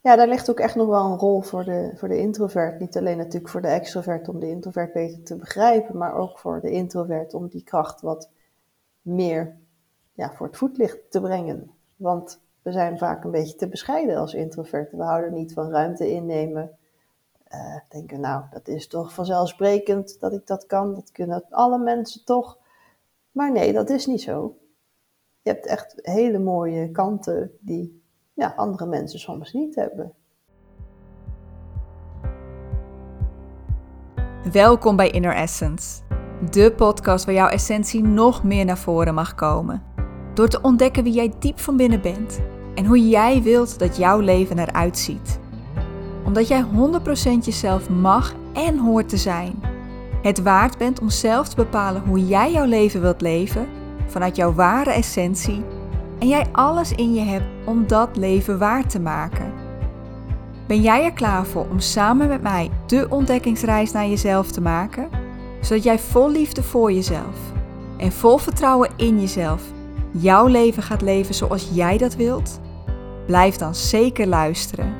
Ja, daar ligt ook echt nog wel een rol voor de, voor de introvert. Niet alleen natuurlijk voor de extrovert om de introvert beter te begrijpen, maar ook voor de introvert om die kracht wat meer ja, voor het voetlicht te brengen. Want we zijn vaak een beetje te bescheiden als introverten. We houden niet van ruimte innemen. Uh, denken, nou, dat is toch vanzelfsprekend dat ik dat kan. Dat kunnen alle mensen toch. Maar nee, dat is niet zo. Je hebt echt hele mooie kanten die ja, andere mensen soms niet hebben. Welkom bij Inner Essence, de podcast waar jouw essentie nog meer naar voren mag komen. Door te ontdekken wie jij diep van binnen bent en hoe jij wilt dat jouw leven eruit ziet. Omdat jij 100% jezelf mag en hoort te zijn. Het waard bent om zelf te bepalen hoe jij jouw leven wilt leven vanuit jouw ware essentie en jij alles in je hebt om dat leven waar te maken. Ben jij er klaar voor om samen met mij de ontdekkingsreis naar jezelf te maken, zodat jij vol liefde voor jezelf en vol vertrouwen in jezelf jouw leven gaat leven zoals jij dat wilt? Blijf dan zeker luisteren.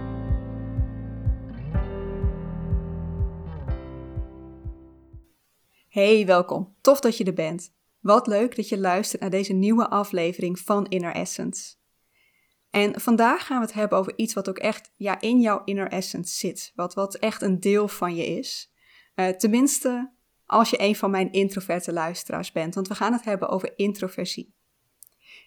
Hey, welkom. Tof dat je er bent. Wat leuk dat je luistert naar deze nieuwe aflevering van Inner Essence. En vandaag gaan we het hebben over iets wat ook echt ja, in jouw inner essence zit. Wat, wat echt een deel van je is. Uh, tenminste, als je een van mijn introverte luisteraars bent. Want we gaan het hebben over introversie.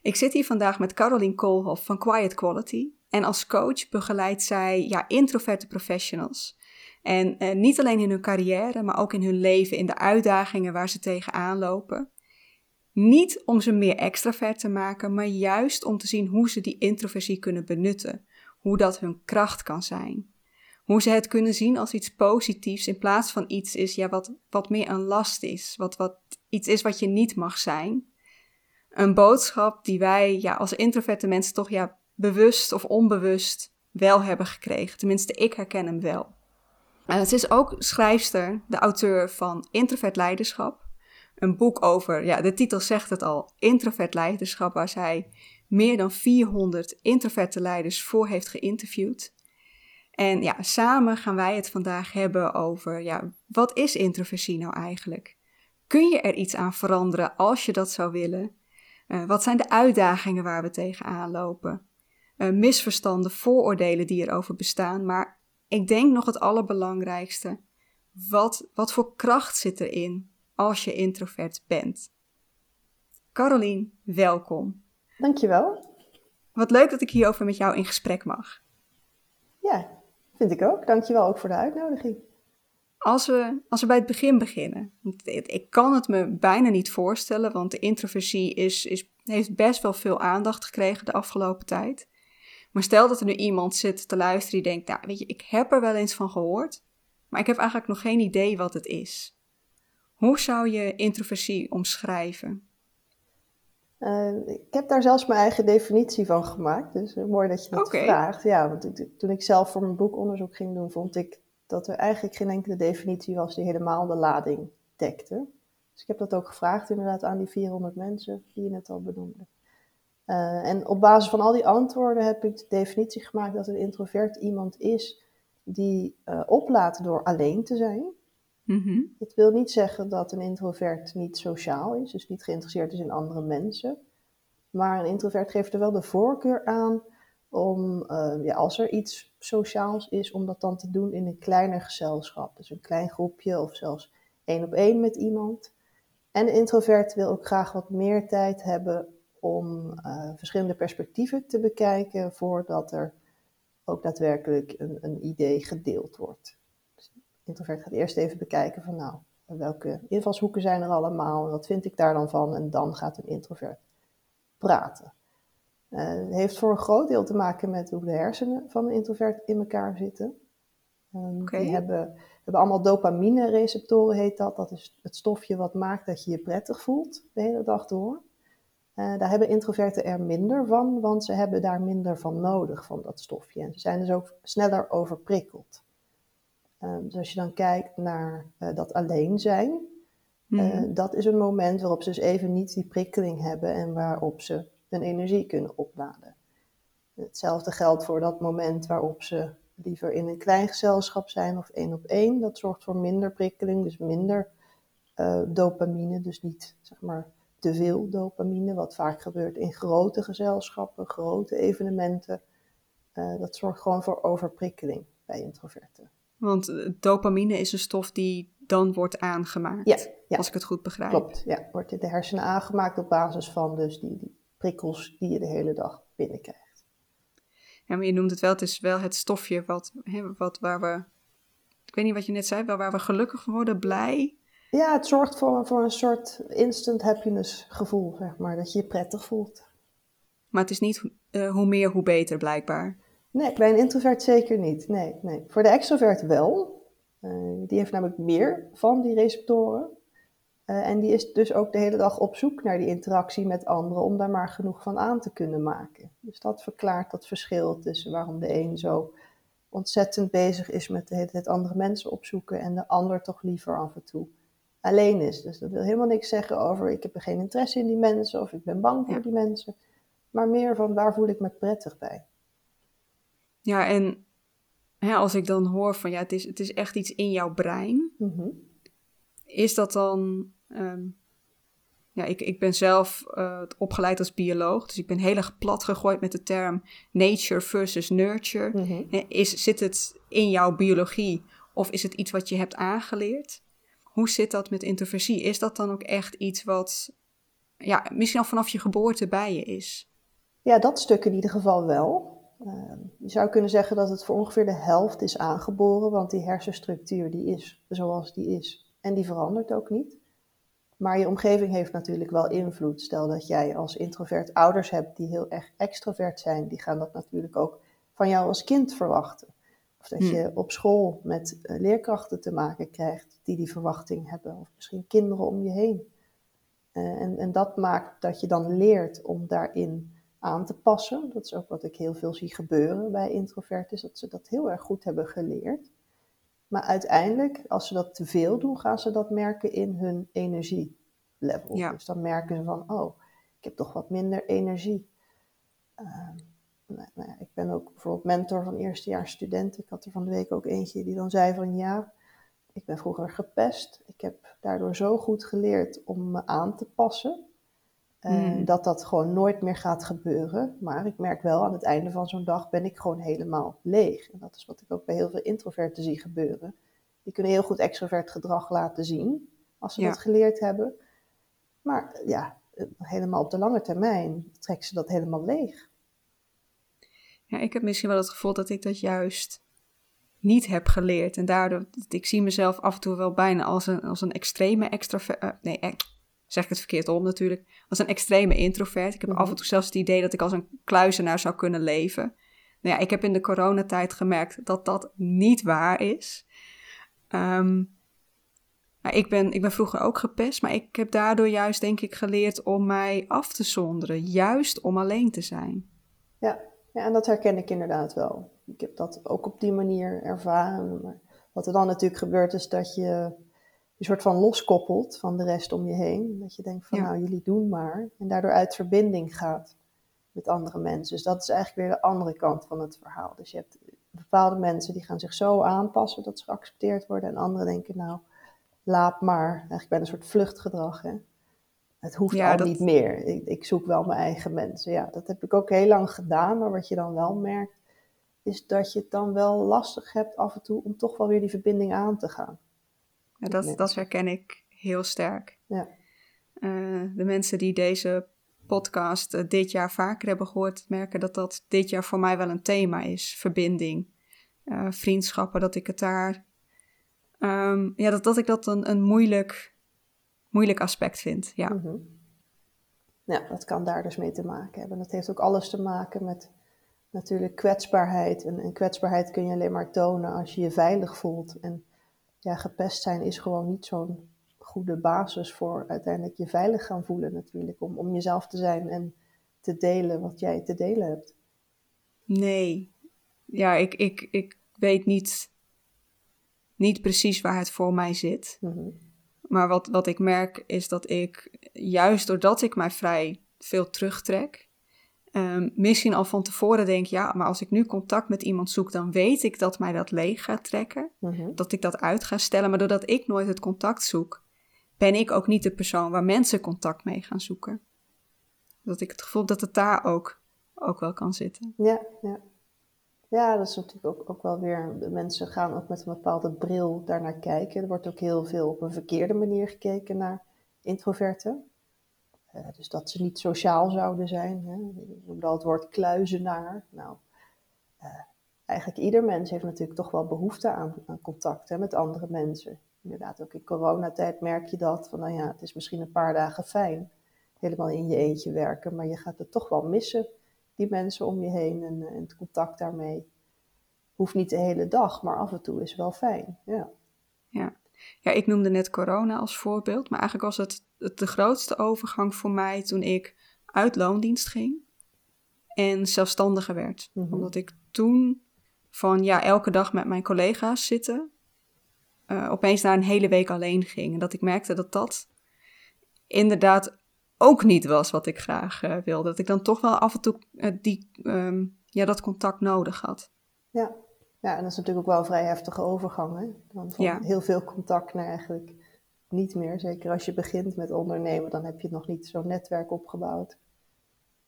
Ik zit hier vandaag met Caroline Koolhoff van Quiet Quality. En als coach begeleidt zij ja, introverte professionals. En uh, niet alleen in hun carrière, maar ook in hun leven, in de uitdagingen waar ze tegenaan lopen. Niet om ze meer extravert te maken, maar juist om te zien hoe ze die introversie kunnen benutten. Hoe dat hun kracht kan zijn. Hoe ze het kunnen zien als iets positiefs in plaats van iets is ja, wat, wat meer een last is. Wat, wat iets is wat je niet mag zijn. Een boodschap die wij ja, als introverte mensen toch ja, bewust of onbewust wel hebben gekregen. Tenminste, ik herken hem wel. En ze is ook schrijfster, de auteur van Introvert Leiderschap een boek over, ja, de titel zegt het al, introvert leiderschap, waar zij meer dan 400 introverte leiders voor heeft geïnterviewd. En ja, samen gaan wij het vandaag hebben over, ja, wat is introversie nou eigenlijk? Kun je er iets aan veranderen als je dat zou willen? Uh, wat zijn de uitdagingen waar we tegenaan lopen? Uh, misverstanden, vooroordelen die erover bestaan, maar ik denk nog het allerbelangrijkste. Wat, wat voor kracht zit erin als je introvert bent. Carolien, welkom. Dankjewel. Wat leuk dat ik hierover met jou in gesprek mag. Ja, vind ik ook. Dankjewel ook voor de uitnodiging. Als we, als we bij het begin beginnen. Ik kan het me bijna niet voorstellen, want de introversie is, is, heeft best wel veel aandacht gekregen de afgelopen tijd. Maar stel dat er nu iemand zit te luisteren die denkt, nou weet je, ik heb er wel eens van gehoord, maar ik heb eigenlijk nog geen idee wat het is. Hoe zou je introversie omschrijven? Uh, ik heb daar zelfs mijn eigen definitie van gemaakt. Dus uh, mooi dat je dat vraagt. Ja, want toen ik zelf voor mijn boek onderzoek ging doen, vond ik dat er eigenlijk geen enkele definitie was die helemaal de lading dekte. Dus ik heb dat ook gevraagd inderdaad aan die 400 mensen die je net al benoemde. Uh, en op basis van al die antwoorden heb ik de definitie gemaakt dat een introvert iemand is die oplaat door alleen te zijn. Mm Het wil niet zeggen dat een introvert niet sociaal is, dus niet geïnteresseerd is in andere mensen. Maar een introvert geeft er wel de voorkeur aan om, uh, ja, als er iets sociaals is, om dat dan te doen in een kleiner gezelschap. Dus een klein groepje of zelfs één op één met iemand. En de introvert wil ook graag wat meer tijd hebben om uh, verschillende perspectieven te bekijken voordat er ook daadwerkelijk een, een idee gedeeld wordt introvert gaat eerst even bekijken van nou, welke invalshoeken zijn er allemaal en wat vind ik daar dan van en dan gaat een introvert praten. Uh, het heeft voor een groot deel te maken met hoe de hersenen van een introvert in elkaar zitten. Um, Die hebben, hebben allemaal dopamine-receptoren, heet dat. Dat is het stofje wat maakt dat je je prettig voelt de hele dag door. Uh, daar hebben introverten er minder van, want ze hebben daar minder van nodig, van dat stofje. En ze zijn dus ook sneller overprikkeld. Um, dus als je dan kijkt naar uh, dat alleen zijn, uh, dat is een moment waarop ze dus even niet die prikkeling hebben en waarop ze hun energie kunnen opladen. Hetzelfde geldt voor dat moment waarop ze liever in een klein gezelschap zijn of één op één. Dat zorgt voor minder prikkeling, dus minder uh, dopamine. Dus niet zeg maar te veel dopamine, wat vaak gebeurt in grote gezelschappen, grote evenementen. Uh, dat zorgt gewoon voor overprikkeling bij introverten. Want eh, dopamine is een stof die dan wordt aangemaakt, ja, ja. als ik het goed begrijp. Klopt, ja. Wordt in de hersenen aangemaakt op basis van dus die, die prikkels die je de hele dag binnenkrijgt. Ja, maar je noemt het wel, het is wel het stofje wat, hè, wat waar we, ik weet niet wat je net zei, wel waar we gelukkig worden, blij. Ja, het zorgt voor, voor een soort instant happiness gevoel, zeg maar, dat je je prettig voelt. Maar het is niet uh, hoe meer, hoe beter, blijkbaar. Nee, bij een introvert zeker niet. Nee, nee. Voor de extrovert wel. Uh, die heeft namelijk meer van die receptoren. Uh, en die is dus ook de hele dag op zoek naar die interactie met anderen om daar maar genoeg van aan te kunnen maken. Dus dat verklaart dat verschil tussen waarom de een zo ontzettend bezig is met de hele tijd andere mensen opzoeken en de ander toch liever af en toe alleen is. Dus dat wil helemaal niks zeggen over ik heb er geen interesse in die mensen of ik ben bang voor die mensen. Maar meer van waar voel ik me prettig bij. Ja, en hè, als ik dan hoor van ja, het is, het is echt iets in jouw brein. Mhm. Is dat dan. Ehm, ja, ik, ik ben zelf uh, opgeleid als bioloog, dus ik ben heel erg plat gegooid met de term nature versus nurture. Mhm. is, zit het in jouw biologie of is het iets wat je hebt aangeleerd? Hoe zit dat met introversie? Is dat dan ook echt iets wat ja, misschien al vanaf je geboorte bij je is? Ja, dat stuk in ieder geval wel. Ehm, je zou kunnen zeggen dat het voor ongeveer de helft is aangeboren, want die hersenstructuur die is zoals die is en die verandert ook niet. Maar je omgeving heeft natuurlijk wel invloed. Stel dat jij als introvert ouders hebt die heel erg extrovert zijn, die gaan dat natuurlijk ook van jou als kind verwachten. Of dat je hmm. op school met eh, leerkrachten te maken krijgt die die verwachting hebben, of misschien kinderen om je heen. Uh, en, en dat maakt dat je dan leert om daarin aan te passen. Dat is ook wat ik heel veel zie gebeuren bij introverten, dat ze dat heel erg goed hebben geleerd. Maar uiteindelijk, als ze dat te veel doen, gaan ze dat merken in hun energielevel. Ja. Dus dan merken ze van, oh, ik heb toch wat minder energie. Uh, nou, nou ja, ik ben ook bijvoorbeeld mentor van eerstejaars studenten. Ik had er van de week ook eentje die dan zei van, ja, ik ben vroeger gepest. Ik heb daardoor zo goed geleerd om me aan te passen. Mm. Dat dat gewoon nooit meer gaat gebeuren. Maar ik merk wel aan het einde van zo'n dag ben ik gewoon helemaal leeg. En dat is wat ik ook bij heel veel introverten zie gebeuren. Die kunnen heel goed extrovert gedrag laten zien als ze dat geleerd hebben. Maar ja, helemaal op de lange termijn trekken ze dat helemaal leeg. Ja, ik heb misschien wel het gevoel dat ik dat juist niet heb geleerd. En daardoor, ik zie mezelf af en toe wel bijna als een, als een extreme extrovert. Uh, nee, zeg ik het verkeerd om natuurlijk, als een extreme introvert. Ik heb af en mhm. toe zelfs het idee dat ik als een kluizenaar zou kunnen leven. Nou ja, ik heb in de coronatijd gemerkt dat dat niet waar is. Um, ik, ben, ik ben vroeger ook gepest, maar ik heb daardoor juist denk ik geleerd om mij af te zonderen. Juist om alleen te zijn. Ja, ja en dat herken ik inderdaad wel. Ik heb dat ook op die manier ervaren. Maar wat er dan natuurlijk gebeurt is dat je een soort van loskoppelt van de rest om je heen. Dat je denkt van nou, jullie doen maar. En daardoor uit verbinding gaat met andere mensen. Dus dat is eigenlijk weer de andere kant van het verhaal. Dus je hebt bepaalde mensen die gaan zich zo aanpassen dat ze geaccepteerd worden. En anderen denken nou, laat maar. Eigenlijk bij een soort vluchtgedrag. Hè? Het hoeft al niet meer. Ik, ik, zoek wel mijn eigen mensen. Ja, dat heb ik ook heel lang gedaan. Maar wat je dan wel merkt, is dat je het dan wel lastig hebt af en toe om toch wel weer die verbinding aan te gaan. Ja, dat, dat herken ik heel sterk. Ja. Uh, de mensen die deze podcast uh, dit jaar vaker hebben gehoord, merken dat dat dit jaar voor mij wel een thema is. Verbinding, uh, vriendschappen, dat ik het daar. Um, ja, dat, dat ik dat een, een moeilijk, moeilijk aspect vind. Ja. Mm -hmm. ja, dat kan daar dus mee te maken hebben. Dat heeft ook alles te maken met natuurlijk kwetsbaarheid. En, en kwetsbaarheid kun je alleen maar tonen als je je veilig voelt. En ja, gepest zijn is gewoon niet zo'n goede basis voor uiteindelijk je veilig gaan voelen natuurlijk. Om, om jezelf te zijn en te delen wat jij te delen hebt. Nee. Ja, ik, ik, ik weet niet, niet precies waar het voor mij zit. Mhm. Maar wat, wat ik merk is dat ik, juist doordat ik mij vrij veel terugtrek, Um, misschien al van tevoren denk, ja, maar als ik nu contact met iemand zoek, dan weet ik dat mij dat leeg gaat trekken. Mhm. Dat ik dat uit ga stellen. Maar doordat ik nooit het contact zoek, ben ik ook niet de persoon waar mensen contact mee gaan zoeken. Dat ik het gevoel dat het daar ook, ook wel kan zitten. Ja, ja. Ja, dat is natuurlijk ook, ook wel weer. Mensen gaan ook met een bepaalde bril daarnaar kijken. Er wordt ook heel veel op een verkeerde manier gekeken naar introverten. Uh, dus dat ze niet sociaal zouden zijn. Hè. Je noemde al het woord kluizenaar. Nou, uh, eigenlijk ieder mens heeft natuurlijk toch wel behoefte aan, aan contact hè, met andere mensen. Inderdaad, ook in coronatijd merk je dat. Van nou ja, het is misschien een paar dagen fijn. Helemaal in je eentje werken. Maar je gaat het toch wel missen die mensen om je heen en, eh, en het contact daarmee. Hoeft niet de hele dag, maar af en toe is wel fijn. Ja. Ja. Ja, ik noemde net corona als voorbeeld, maar eigenlijk was het, het de grootste overgang voor mij toen ik uit loondienst ging en zelfstandiger werd. Mhm. Omdat ik toen van ja, elke dag met mijn collega's zitten, uh, opeens naar een hele week alleen ging. En dat ik merkte dat dat inderdaad ook niet was wat ik graag uh, wilde. Dat ik dan toch wel af en toe uh, die, um, ja, dat contact nodig had. Ja. Ja, en dat is natuurlijk ook wel een vrij heftige overgang. Hè? Dan van ja. heel veel contact naar eigenlijk niet meer. Zeker als je begint met ondernemen, dan heb je nog niet zo'n netwerk opgebouwd.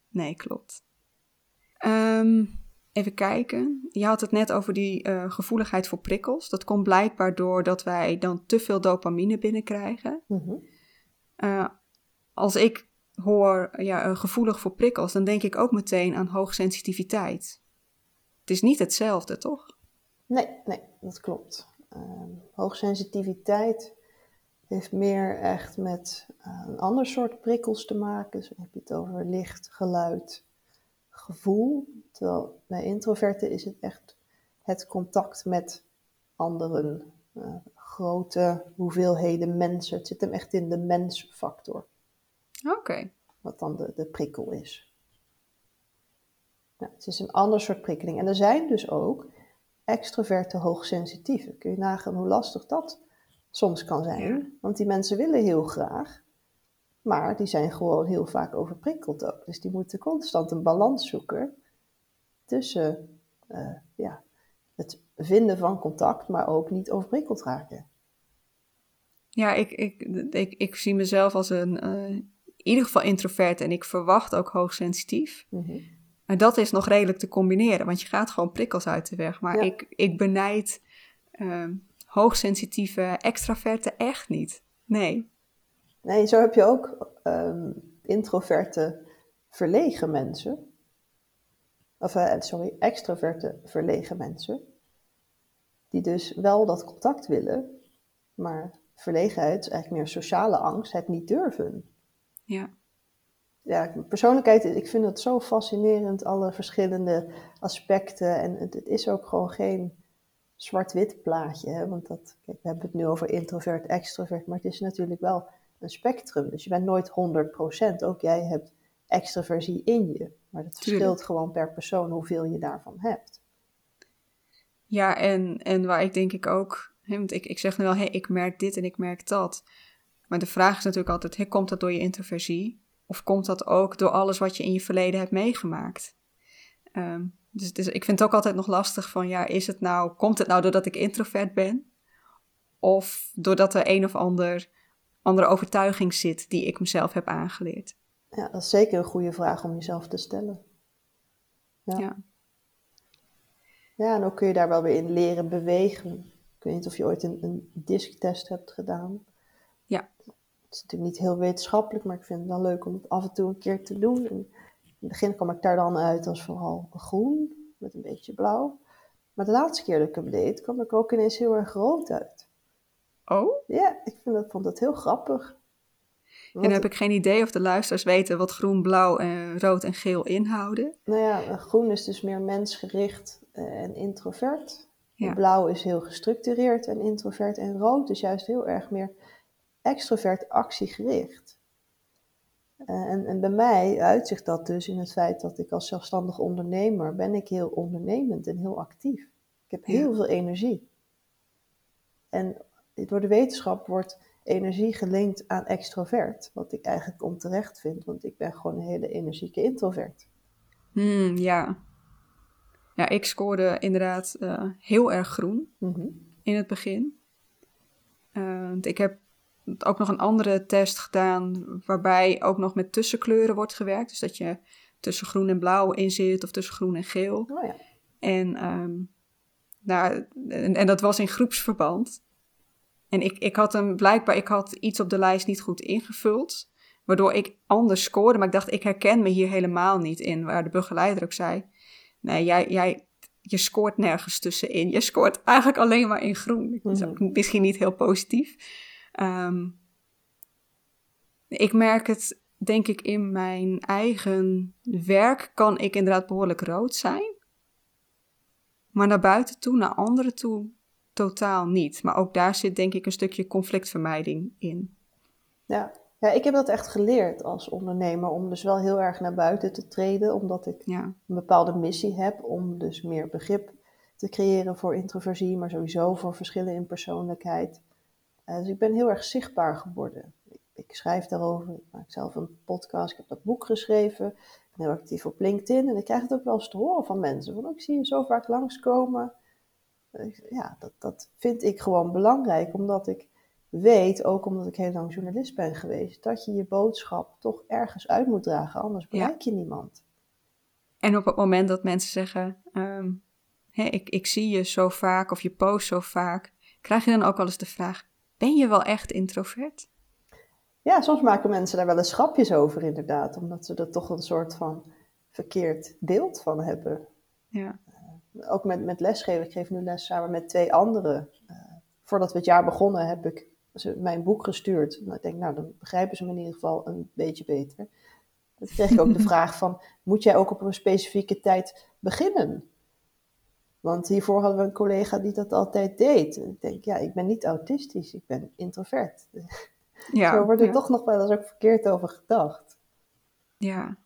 Nee, klopt. Um, even kijken. Je had het net over die uh, gevoeligheid voor prikkels. Dat komt blijkbaar doordat wij dan te veel dopamine binnenkrijgen. Mm -hmm als ik hoor ja, eh, gevoelig voor prikkels, dan denk ik ook meteen aan hoogsensitiviteit. Het is niet hetzelfde, toch? Nee, nee, dat klopt. Uh, hoogsensitiviteit heeft meer echt met uh, een ander soort prikkels te maken. Dus dan heb je het over licht, geluid, gevoel. Terwijl bij introverten is het echt het contact met anderen. Uh, grote hoeveelheden mensen. Het zit hem echt in de mensfactor. Oké. Wat dan de, de prikkel is. het is een ander soort prikkeling. En er zijn dus ook extroverte hoogsensitieven. Kun je nagaan hoe lastig dat soms kan zijn. Want die mensen willen heel graag, maar die zijn gewoon heel vaak overprikkeld ook. Dus die moeten constant een balans zoeken tussen uh, ja, het vinden van contact, maar ook niet overprikkeld raken. Ja, ik, ik, ik, ik zie mezelf als een, uh, in ieder geval introvert en ik verwacht ook hoogsensitief. Mm En dat is nog redelijk te combineren, want je gaat gewoon prikkels uit de weg. Maar ik, ik benijd uh, hoogsensitieve extraverten echt niet. Nee. Nee, zo heb je ook um, introverte verlegen mensen. Of, uh, sorry, extroverte verlegen mensen. Die dus wel dat contact willen, maar verlegenheid is eigenlijk meer sociale angst, het niet durven. Ja. Ja, persoonlijkheid, ik vind het zo fascinerend, alle verschillende aspecten. En het, het is ook gewoon geen zwart-wit plaatje. Hè? Want dat, kijk, we hebben het nu over introvert, extrovert, maar het is natuurlijk wel een spectrum. Dus je bent nooit 100%. Ook jij hebt extroversie in je. Maar het verschilt gewoon per persoon hoeveel je daarvan hebt. Ja, en, en waar ik denk ik ook, want ik, ik zeg nu wel, hey, ik merk dit en ik merk dat. Maar de vraag is natuurlijk altijd: komt dat door je introversie? Of komt dat ook door alles wat je in je verleden hebt meegemaakt? Ehm, dus, dus, ik vind het ook altijd nog lastig van, ja, is het nou, komt het nou doordat ik introvert ben? Of doordat er een of ander, andere overtuiging zit die ik mezelf heb aangeleerd? Ja, dat is zeker een goede vraag om jezelf te stellen. Ja. ja. Ja, en ook kun je daar wel weer in leren bewegen. Ik weet niet of je ooit een, een disktest hebt gedaan. Ja. Het is natuurlijk niet heel wetenschappelijk, maar ik vind het wel leuk om het af en toe een keer te doen. in het begin kwam ik daar dan uit als vooral groen, met een beetje blauw. Maar de laatste keer dat ik hem deed, kwam ik ook ineens heel erg rood uit. Oh? Ja, ik vind dat, vond dat heel grappig. En dan heb ik geen idee of de luisteraars weten wat groen, blauw, en rood en geel inhouden. Nou ja, groen is dus meer mensgericht eh, en introvert. Blauw is heel gestructureerd en introvert. En rood is juist heel erg meer extrovert actiegericht. Uh, en, en bij mij uitzicht dat dus in het feit dat ik als zelfstandig ondernemer ben ik heel ondernemend en heel actief. Ik heb heel veel energie. En door de wetenschap wordt energie gelinkt aan extrovert, wat ik eigenlijk onterecht vind, want ik ben gewoon een hele energieke introvert. Hmm, ja. Ja, ik scoorde inderdaad uh, heel erg groen Mhm. in het begin. Uh, ik heb ook nog een andere test gedaan waarbij ook nog met tussenkleuren wordt gewerkt. Dus dat je tussen groen en blauw in zit of tussen groen en geel. Oh ja. En, um, nou, en, en, dat was in groepsverband. En ik, ik had hem blijkbaar, ik had iets op de lijst niet goed ingevuld. Waardoor ik anders scoorde. Maar ik dacht, ik herken me hier helemaal niet in. Waar de begeleider ook zei: Nee, jij, jij, je scoort nergens tussenin. Je scoort eigenlijk alleen maar in groen. Dat is ook misschien niet heel positief. Um, ik merk het, denk ik, in mijn eigen werk kan ik inderdaad behoorlijk rood zijn. Maar naar buiten toe, naar anderen toe, totaal niet. Maar ook daar zit denk ik een stukje conflictvermijding in. Ja, ja, ik heb dat echt geleerd als ondernemer om dus wel heel erg naar buiten te treden, omdat ik ja. een bepaalde missie heb om dus meer begrip te creëren voor introversie, maar sowieso voor verschillen in persoonlijkheid. Uh, dus ik ben heel erg zichtbaar geworden. Ik, ik, schrijf daarover, ik maak zelf een podcast, ik heb dat boek geschreven, ik ben heel actief op LinkedIn en ik krijg het ook wel eens te horen van mensen. Van, oh, ik zie je zo vaak langskomen. Ja, dat, dat vind ik gewoon belangrijk, omdat ik weet, ook omdat ik heel lang journalist ben geweest, dat je je boodschap toch ergens uit moet dragen, anders bereik je niemand. En op het moment dat mensen zeggen, um, hé, ik, ik zie je zo vaak of je post zo vaak, krijg je dan ook wel eens de vraag, ben je wel echt introvert? Ja, soms maken mensen daar wel eens grapjes over inderdaad, omdat ze er toch een soort van verkeerd beeld van hebben. Ja. Uh, ook met, met lesgeven, ik geef nu les samen met twee anderen. Uh, voordat we het jaar begonnen heb ik ze mijn boek gestuurd. Nou, ik denk, nou, dan begrijpen ze me in ieder geval een beetje beter. Dan kreeg ik ook de vraag van, moet jij ook op een specifieke tijd beginnen? Want hiervoor hadden we een collega die dat altijd deed. En ik denk, ja, ik ben niet autistisch, ik ben introvert. Ja, Zo wordt er ja. toch nog wel eens ook verkeerd over gedacht. Ja.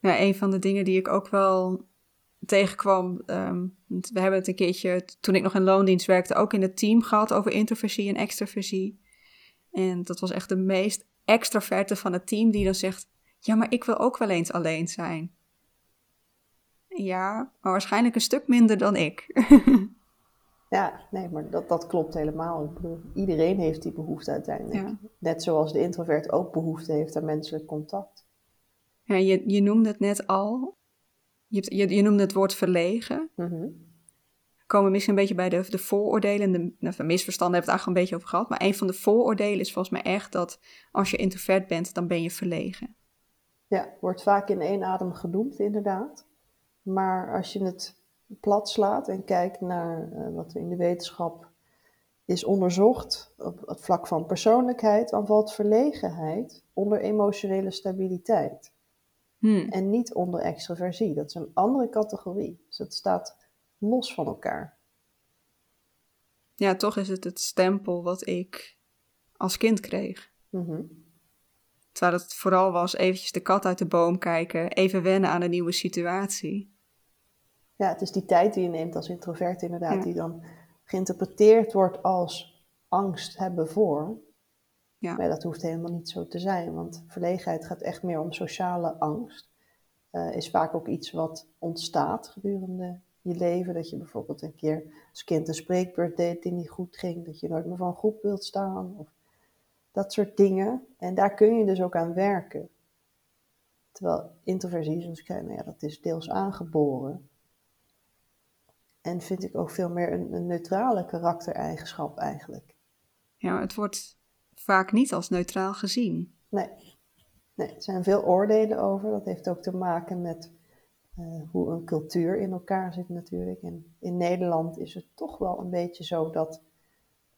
ja, een van de dingen die ik ook wel tegenkwam. Um, we hebben het een keertje, toen ik nog in loondienst werkte, ook in het team gehad over introversie en extraversie. En dat was echt de meest extraverte van het team die dan zegt: Ja, maar ik wil ook wel eens alleen zijn. Ja, maar waarschijnlijk een stuk minder dan ik. ja, nee, maar dat, dat klopt helemaal. Ik bedoel, iedereen heeft die behoefte uiteindelijk. Ja. Net zoals de introvert ook behoefte heeft aan menselijk contact. Ja, je, je noemde het net al. Je, je, je noemde het woord verlegen. Mm -hmm. We komen misschien een beetje bij de, de vooroordelen. De, nou, de misverstanden hebben we het eigenlijk een beetje over gehad. Maar een van de vooroordelen is volgens mij echt dat als je introvert bent, dan ben je verlegen. Ja, wordt vaak in één adem genoemd, inderdaad. Maar als je het plat slaat en kijkt naar uh, wat er in de wetenschap is onderzocht op het vlak van persoonlijkheid, dan valt verlegenheid onder emotionele stabiliteit. Hmm. En niet onder extraversie. Dat is een andere categorie. Dus het staat los van elkaar. Ja, toch is het het stempel wat ik als kind kreeg. Mm -hmm. Terwijl het vooral was eventjes de kat uit de boom kijken, even wennen aan een nieuwe situatie. Ja, het is die tijd die je neemt als introvert inderdaad, ja. die dan geïnterpreteerd wordt als angst hebben voor. Ja. Maar dat hoeft helemaal niet zo te zijn, want verlegenheid gaat echt meer om sociale angst. Uh, is vaak ook iets wat ontstaat gedurende je leven. Dat je bijvoorbeeld een keer als kind een spreekbeurt deed die niet goed ging, dat je nooit meer van een groep wilt staan. Of dat soort dingen. En daar kun je dus ook aan werken. Terwijl introversie, zoals ik zei, nou ja, dat is deels aangeboren. En vind ik ook veel meer een, een neutrale karaktereigenschap eigenlijk. Ja, het wordt vaak niet als neutraal gezien. Nee. nee, er zijn veel oordelen over. Dat heeft ook te maken met uh, hoe een cultuur in elkaar zit natuurlijk. En in Nederland is het toch wel een beetje zo dat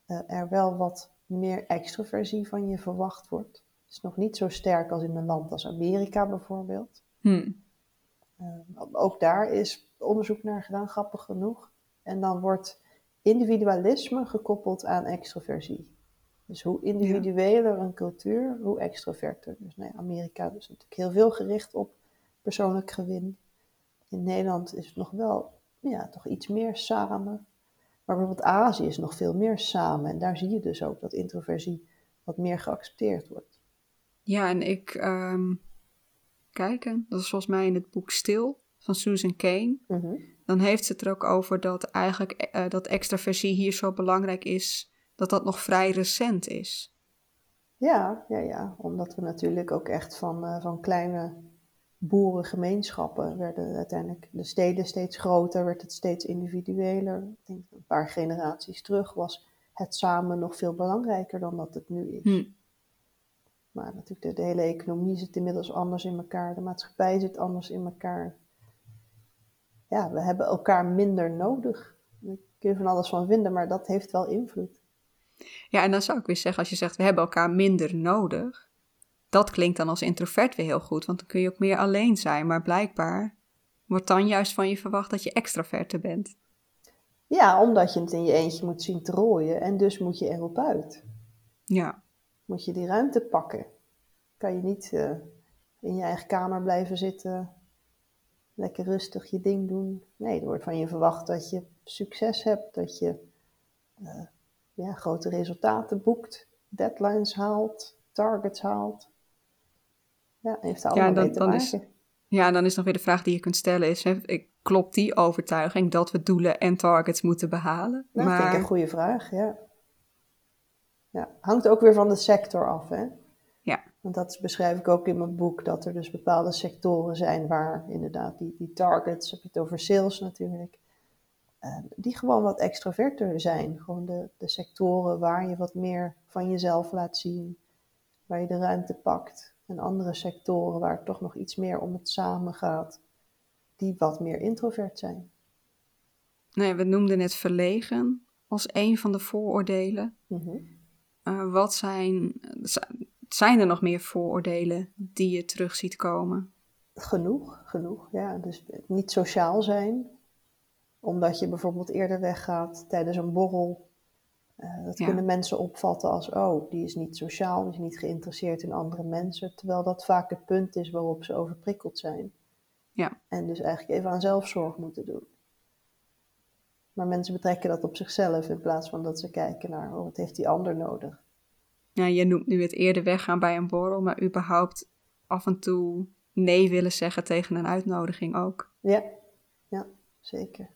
uh, er wel wat meer extroversie van je verwacht wordt. Het is nog niet zo sterk als in een land als Amerika bijvoorbeeld. Hmm. Uh, ook daar is onderzoek naar gedaan, grappig genoeg. En dan wordt individualisme gekoppeld aan extroversie. Dus hoe individueler een cultuur, hoe extroverter. Dus nee, Amerika is natuurlijk heel veel gericht op persoonlijk gewin. In Nederland is het nog wel, ja, toch iets meer samen. Maar bijvoorbeeld Azië is nog veel meer samen. En daar zie je dus ook dat introversie wat meer geaccepteerd wordt. Ja, en ik, um, kijken, dat is volgens mij in het boek Stil van Susan Kane, mhm. dan heeft ze het er ook over dat eigenlijk uh, dat extraversie hier zo belangrijk is, dat dat nog vrij recent is. Ja, ja, ja. omdat we natuurlijk ook echt van, uh, van kleine boerengemeenschappen werden uiteindelijk de steden steeds groter, werd het steeds individueler. Ik denk een paar generaties terug was het samen nog veel belangrijker dan dat het nu is. Hm. Maar natuurlijk, de, de, hele economie zit inmiddels anders in elkaar, de maatschappij zit anders in elkaar. Ja, we hebben elkaar minder nodig. Daar kun je van alles van vinden, maar dat heeft wel invloed. Ja, en dan zou ik weer zeggen, als je zegt we hebben elkaar minder nodig, dat klinkt dan als introvert weer heel goed, want dan kun je ook meer alleen zijn. Maar blijkbaar wordt dan juist van je verwacht dat je extraverte bent. Ja, omdat je het in je eentje moet zien te rooien en dus moet je erop uit. Ja. Moet je die ruimte pakken. Kan je niet uh, in je eigen kamer blijven zitten, lekker rustig je ding doen. Nee, er wordt van je verwacht dat je succes hebt, dat je uh, ja, grote resultaten boekt, deadlines haalt, targets haalt. Ja, heeft er allemaal ja, dan maken. Is, ja, dan is nog weer de vraag die je kunt stellen is, hè, klopt die overtuiging dat we doelen en targets moeten behalen? Dat maar... vind ik een goede vraag, ja. Ja. Hangt ook weer van de sector af, hè? Ja. Want dat beschrijf ik ook in mijn boek, dat er dus bepaalde sectoren zijn waar inderdaad die, die targets, heb je het over sales natuurlijk, uh, die gewoon wat extroverter zijn. Gewoon de, de sectoren waar je wat meer van jezelf laat zien, waar je de ruimte pakt. En andere sectoren waar het toch nog iets meer om het samen gaat, die wat meer introvert zijn. Nee, we noemden het verlegen als een van de vooroordelen. Mhm. Eh, wat zijn, zijn er nog meer vooroordelen die je terug ziet komen? Genoeg, genoeg. Ja, dus niet sociaal zijn, omdat je bijvoorbeeld eerder weggaat tijdens een borrel. Uh, dat kunnen mensen opvatten als, oh, die is niet sociaal, die is niet geïnteresseerd in andere mensen. Terwijl dat vaak het punt is waarop ze overprikkeld zijn. Ja. En dus eigenlijk even aan zelfzorg moeten doen. Maar mensen betrekken dat op zichzelf in plaats van dat ze kijken naar, oh, wat heeft die ander nodig? Ja, je noemt nu het eerder weggaan bij een borrel, maar überhaupt af en toe nee willen zeggen tegen een uitnodiging ook. Ja, ja zeker.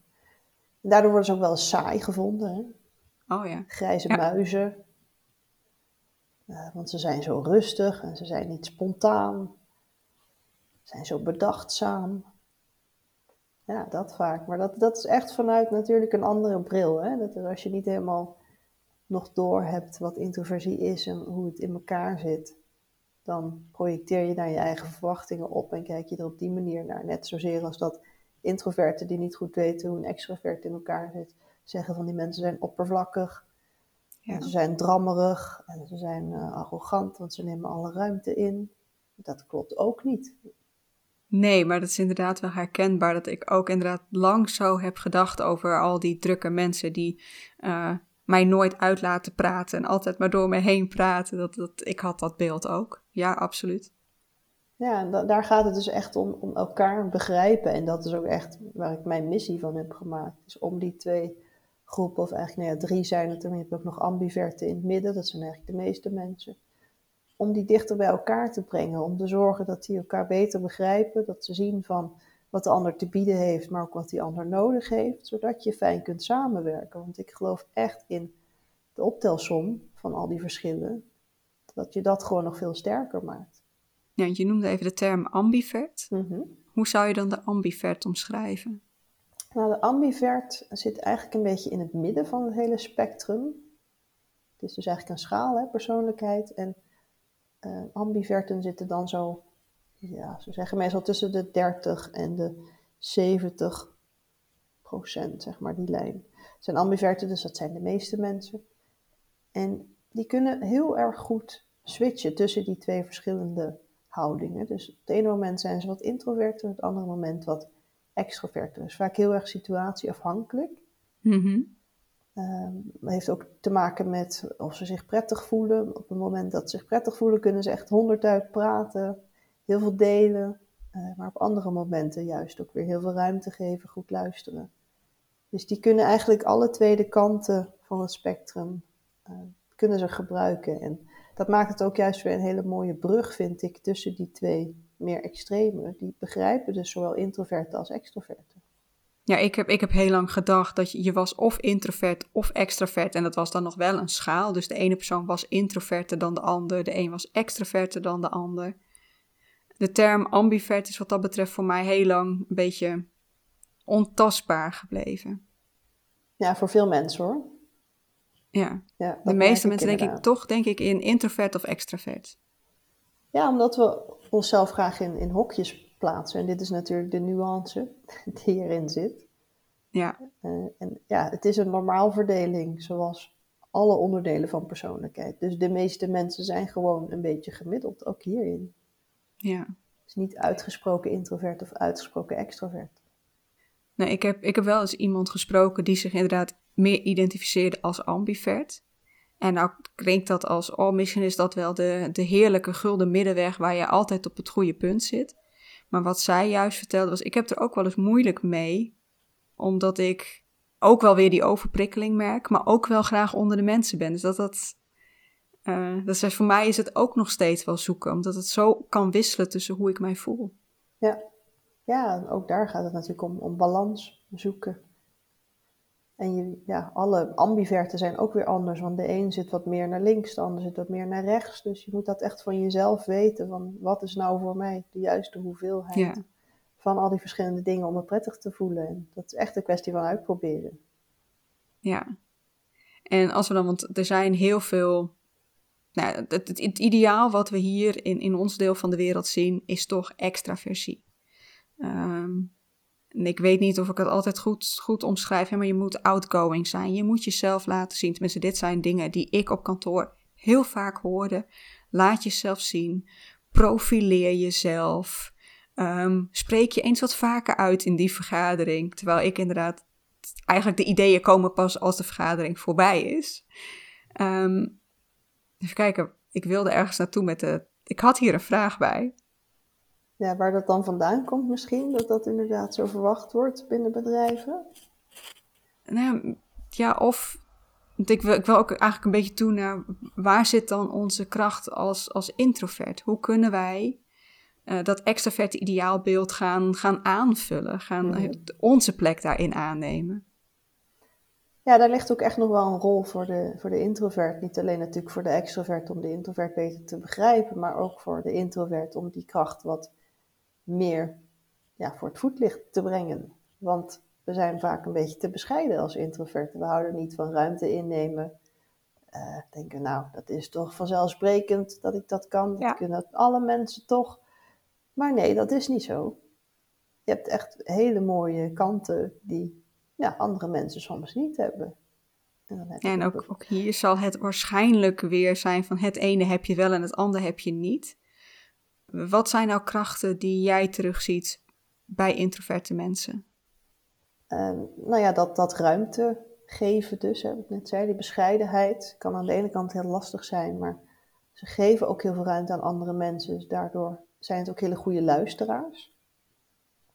Daardoor worden ze ook wel saai gevonden. Hè? Oh ja. Grijze muizen. Uh, want ze zijn zo rustig en ze zijn niet spontaan. Ze zijn zo bedachtzaam. Ja, dat vaak. Maar dat, dat is echt vanuit natuurlijk een andere bril. Hè? Dat als je niet helemaal nog door hebt wat introversie is en hoe het in elkaar zit, dan projecteer je naar je eigen verwachtingen op en kijk je er op die manier naar. Net zozeer als dat introverten die niet goed weten hoe een extrovert in elkaar zit, zeggen van die mensen zijn oppervlakkig. Ja. ze zijn drammerig en ze zijn uh, arrogant, want ze nemen alle ruimte in. Dat klopt ook niet. Nee, maar dat is inderdaad wel herkenbaar dat ik ook inderdaad lang zo heb gedacht over al die drukke mensen die uh, mij nooit uit laten praten en altijd maar door me heen praten. Dat, dat, ik had dat beeld ook. Ja, absoluut. Ja, daar gaat het dus echt om, om elkaar begrijpen. En dat is ook echt waar ik mijn missie van heb gemaakt. Dus om die twee groepen, of eigenlijk nou ja, drie zijn het, en je ook nog ambiverten in het midden, dat zijn eigenlijk de meeste mensen. Om die dichter bij elkaar te brengen, om te zorgen dat die elkaar beter begrijpen, dat ze zien van wat de ander te bieden heeft, maar ook wat die ander nodig heeft, zodat je fijn kunt samenwerken. Want ik geloof echt in de optelsom van al die verschillen, dat je dat gewoon nog veel sterker maakt. Ja, je noemde even de term ambivert. Mhm. Hoe zou je dan de ambivert omschrijven? Nou, de ambivert zit eigenlijk een beetje in het midden van het hele spectrum. Het is dus eigenlijk een schaal, hè, persoonlijkheid. En uh, ambiverten zitten dan zo, ja, ze zeggen meestal tussen de 30 en de 70 procent, zeg maar, die lijn. Het zijn ambiverten, dus dat zijn de meeste mensen. En die kunnen heel erg goed switchen tussen die twee verschillende houdingen. Dus op het ene moment zijn ze wat introverter, op het andere moment wat extroverter. Dus vaak heel erg situatieafhankelijk. Mm heeft ook te maken met of ze zich prettig voelen. Op het moment dat ze zich prettig voelen, kunnen ze echt honderd praten, heel veel delen. Uh, maar op andere momenten juist ook weer heel veel ruimte geven, goed luisteren. Dus die kunnen eigenlijk alle twee de kanten van het spectrum uh, kunnen ze gebruiken. En dat maakt het ook juist weer een hele mooie brug, vind ik, tussen die twee meer extreme, die begrijpen dus zowel introverten als extroverten. Ja, ik heb, ik heb heel lang gedacht dat je, je was of introvert of extravert. En dat was dan nog wel een schaal. Dus de ene persoon was introverter dan de ander. De een was extraverter dan de ander. De term ambivert is wat dat betreft voor mij heel lang een beetje ontastbaar gebleven. Ja, voor veel mensen hoor. Ja, ja de meeste mensen denk ik toch denk ik in introvert of extravert. Ja, omdat we onszelf graag in, in hokjes plaatsen. En dit is natuurlijk de nuance die hierin zit. Ja. Uh, en ja, het is een normaalverdeling, zoals alle onderdelen van persoonlijkheid. Dus de meeste mensen zijn gewoon een beetje gemiddeld, ook hierin. Ja. is niet uitgesproken introvert of uitgesproken extrovert. Nee, ik heb, ik heb wel eens iemand gesproken die zich inderdaad meer identificeerde als ambivert. En nou klinkt dat als, oh, misschien is dat wel de, de heerlijke gulden middenweg waar je altijd op het goede punt zit. Maar wat zij juist vertelde was, ik heb er ook wel eens moeilijk mee, omdat ik ook wel weer die overprikkeling merk, maar ook wel graag onder de mensen ben. Dus dat dat, uh, dat is, voor mij is het ook nog steeds wel zoeken, omdat het zo kan wisselen tussen hoe ik mij voel. Ja, ja ook daar gaat het natuurlijk om, om balans zoeken. En je, ja, alle ambiverten zijn ook weer anders, want de een zit wat meer naar links, de ander zit wat meer naar rechts. Dus je moet dat echt van jezelf weten, van wat is nou voor mij de juiste hoeveelheid van al die verschillende dingen om me prettig te voelen. En dat is echt een kwestie van uitproberen. Ja, en als we dan, want er zijn heel veel, nou, het, het, het ideaal wat we hier in, in ons deel van de wereld zien, is toch extraversie. Um, en ik weet niet of ik het altijd goed, goed omschrijf, maar je moet outgoing zijn. Je moet jezelf laten zien. Tenminste, dit zijn dingen die ik op kantoor heel vaak hoorde. Laat jezelf zien. Profileer jezelf. Um, spreek je eens wat vaker uit in die vergadering. Terwijl ik inderdaad, eigenlijk de ideeën komen pas als de vergadering voorbij is. Um, even kijken, ik wilde ergens naartoe met de. Ik had hier een vraag bij ja, waar dat dan vandaan komt misschien, dat dat inderdaad zo verwacht wordt binnen bedrijven? Nou, ja, of ik wil, ik wil ook eigenlijk een beetje toe naar waar zit dan onze kracht als, als introvert? Hoe kunnen wij uh, dat extraverte ideaalbeeld gaan, gaan aanvullen, gaan onze plek daarin aannemen? Ja, daar ligt ook echt nog wel een rol voor de, voor de introvert. Niet alleen natuurlijk voor de extrovert om de introvert beter te begrijpen, maar ook voor de introvert om die kracht wat meer ja, voor het voetlicht te brengen. Want we zijn vaak een beetje te bescheiden als introverten. We houden niet van ruimte innemen. Uh, denken, nou, dat is toch vanzelfsprekend dat ik dat kan. Dat kunnen alle mensen toch. Maar nee, dat is niet zo. Je hebt echt hele mooie kanten die ja, andere mensen soms niet hebben. En, en ook, ook hier zal het waarschijnlijk weer zijn van het ene heb je wel en het andere heb je niet. Wat zijn nou krachten die jij terugziet bij introverte mensen? Uh, nou ja, dat, dat ruimte geven dus, hè, wat ik net zei, die bescheidenheid kan aan de ene kant heel lastig zijn, maar ze geven ook heel veel ruimte aan andere mensen. Dus daardoor zijn het ook hele goede luisteraars.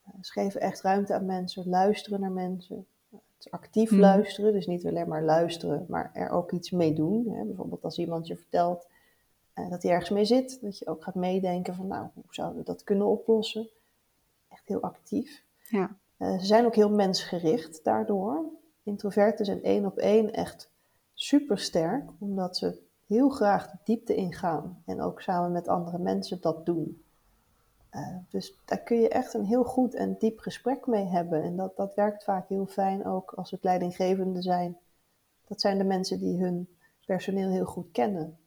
Uh, ze geven echt ruimte aan mensen, luisteren naar mensen. Het is actief hmm. luisteren, dus niet alleen maar luisteren, maar er ook iets mee doen. Hè. Bijvoorbeeld als iemand je vertelt uh, dat hij ergens mee zit. Dat je ook gaat meedenken van, nou, hoe zouden we dat kunnen oplossen? Echt heel actief. Ja. Uh, ze zijn ook heel mensgericht daardoor. Introverten zijn één op één echt super sterk, omdat ze heel graag de diepte ingaan en ook samen met andere mensen dat doen. Uh, dus daar kun je echt een heel goed en diep gesprek mee hebben. En dat, dat werkt vaak heel fijn ook als het leidinggevende zijn. Dat zijn de mensen die hun personeel heel goed kennen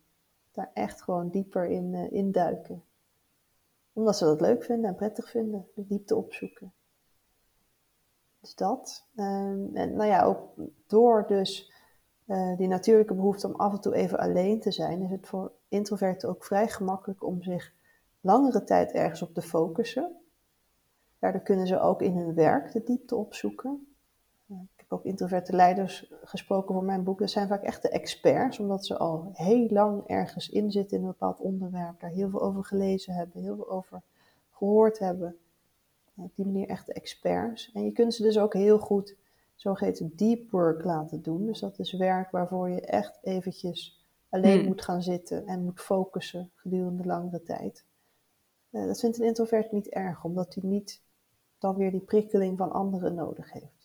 daar echt gewoon dieper in uh, induiken. Omdat ze dat leuk vinden en prettig vinden, de diepte opzoeken. Dus dat. Um, en nou ja, ook door dus uh, die natuurlijke behoefte om af en toe even alleen te zijn, is het voor introverten ook vrij gemakkelijk om zich langere tijd ergens op te focussen. Daardoor kunnen ze ook in hun werk de diepte opzoeken heb ook introverte leiders gesproken voor mijn boek. Dat zijn vaak echte experts, omdat ze al heel lang ergens in zitten in een bepaald onderwerp. Daar heel veel over gelezen hebben, heel veel over gehoord hebben. op die manier echte experts. En je kunt ze dus ook heel goed zogeheten deep work laten doen. Dus dat is werk waarvoor je echt eventjes alleen hmm. moet gaan zitten en moet focussen gedurende langere tijd. Uh, dat vindt een introvert niet erg, omdat hij niet dan weer die prikkeling van anderen nodig heeft.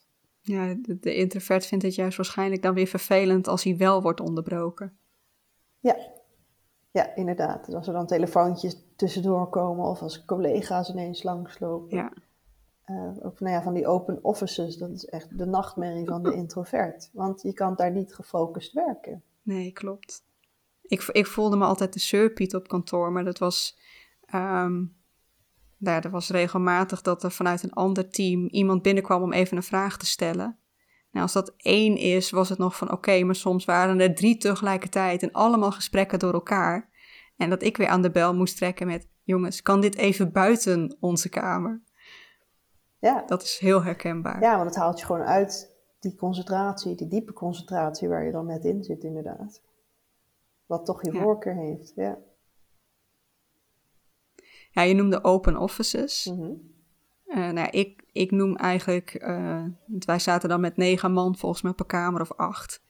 Ja, de, de introvert vindt het juist waarschijnlijk dan weer vervelend als hij wel wordt onderbroken. Ja, ja, inderdaad. Dus als er dan telefoontjes tussendoor komen of als collega's ineens langslopen. Ja. Uh, ook nou ja, van die open offices, dat is echt de nachtmerrie van de introvert. Want je kan daar niet gefocust werken. Nee, klopt. Ik, ik voelde me altijd de surpiet op kantoor, maar dat was, um, dat was regelmatig dat er vanuit een ander team iemand binnenkwam om even een vraag te stellen. Nou, als dat één is, was het nog van oké, maar soms waren er drie tegelijkertijd en allemaal gesprekken door elkaar. En dat ik weer aan de bel moest trekken met jongens, kan dit even buiten onze kamer? Ja. Dat is heel herkenbaar. Ja, want het haalt je gewoon uit die concentratie, die diepe concentratie waar je dan net in zit, inderdaad. Wat toch je voorkeur heeft, ja. Ja, je noemde open offices. Mm nou, ik, ik noem eigenlijk, uh, wij zaten dan met negen man volgens mij per kamer of acht.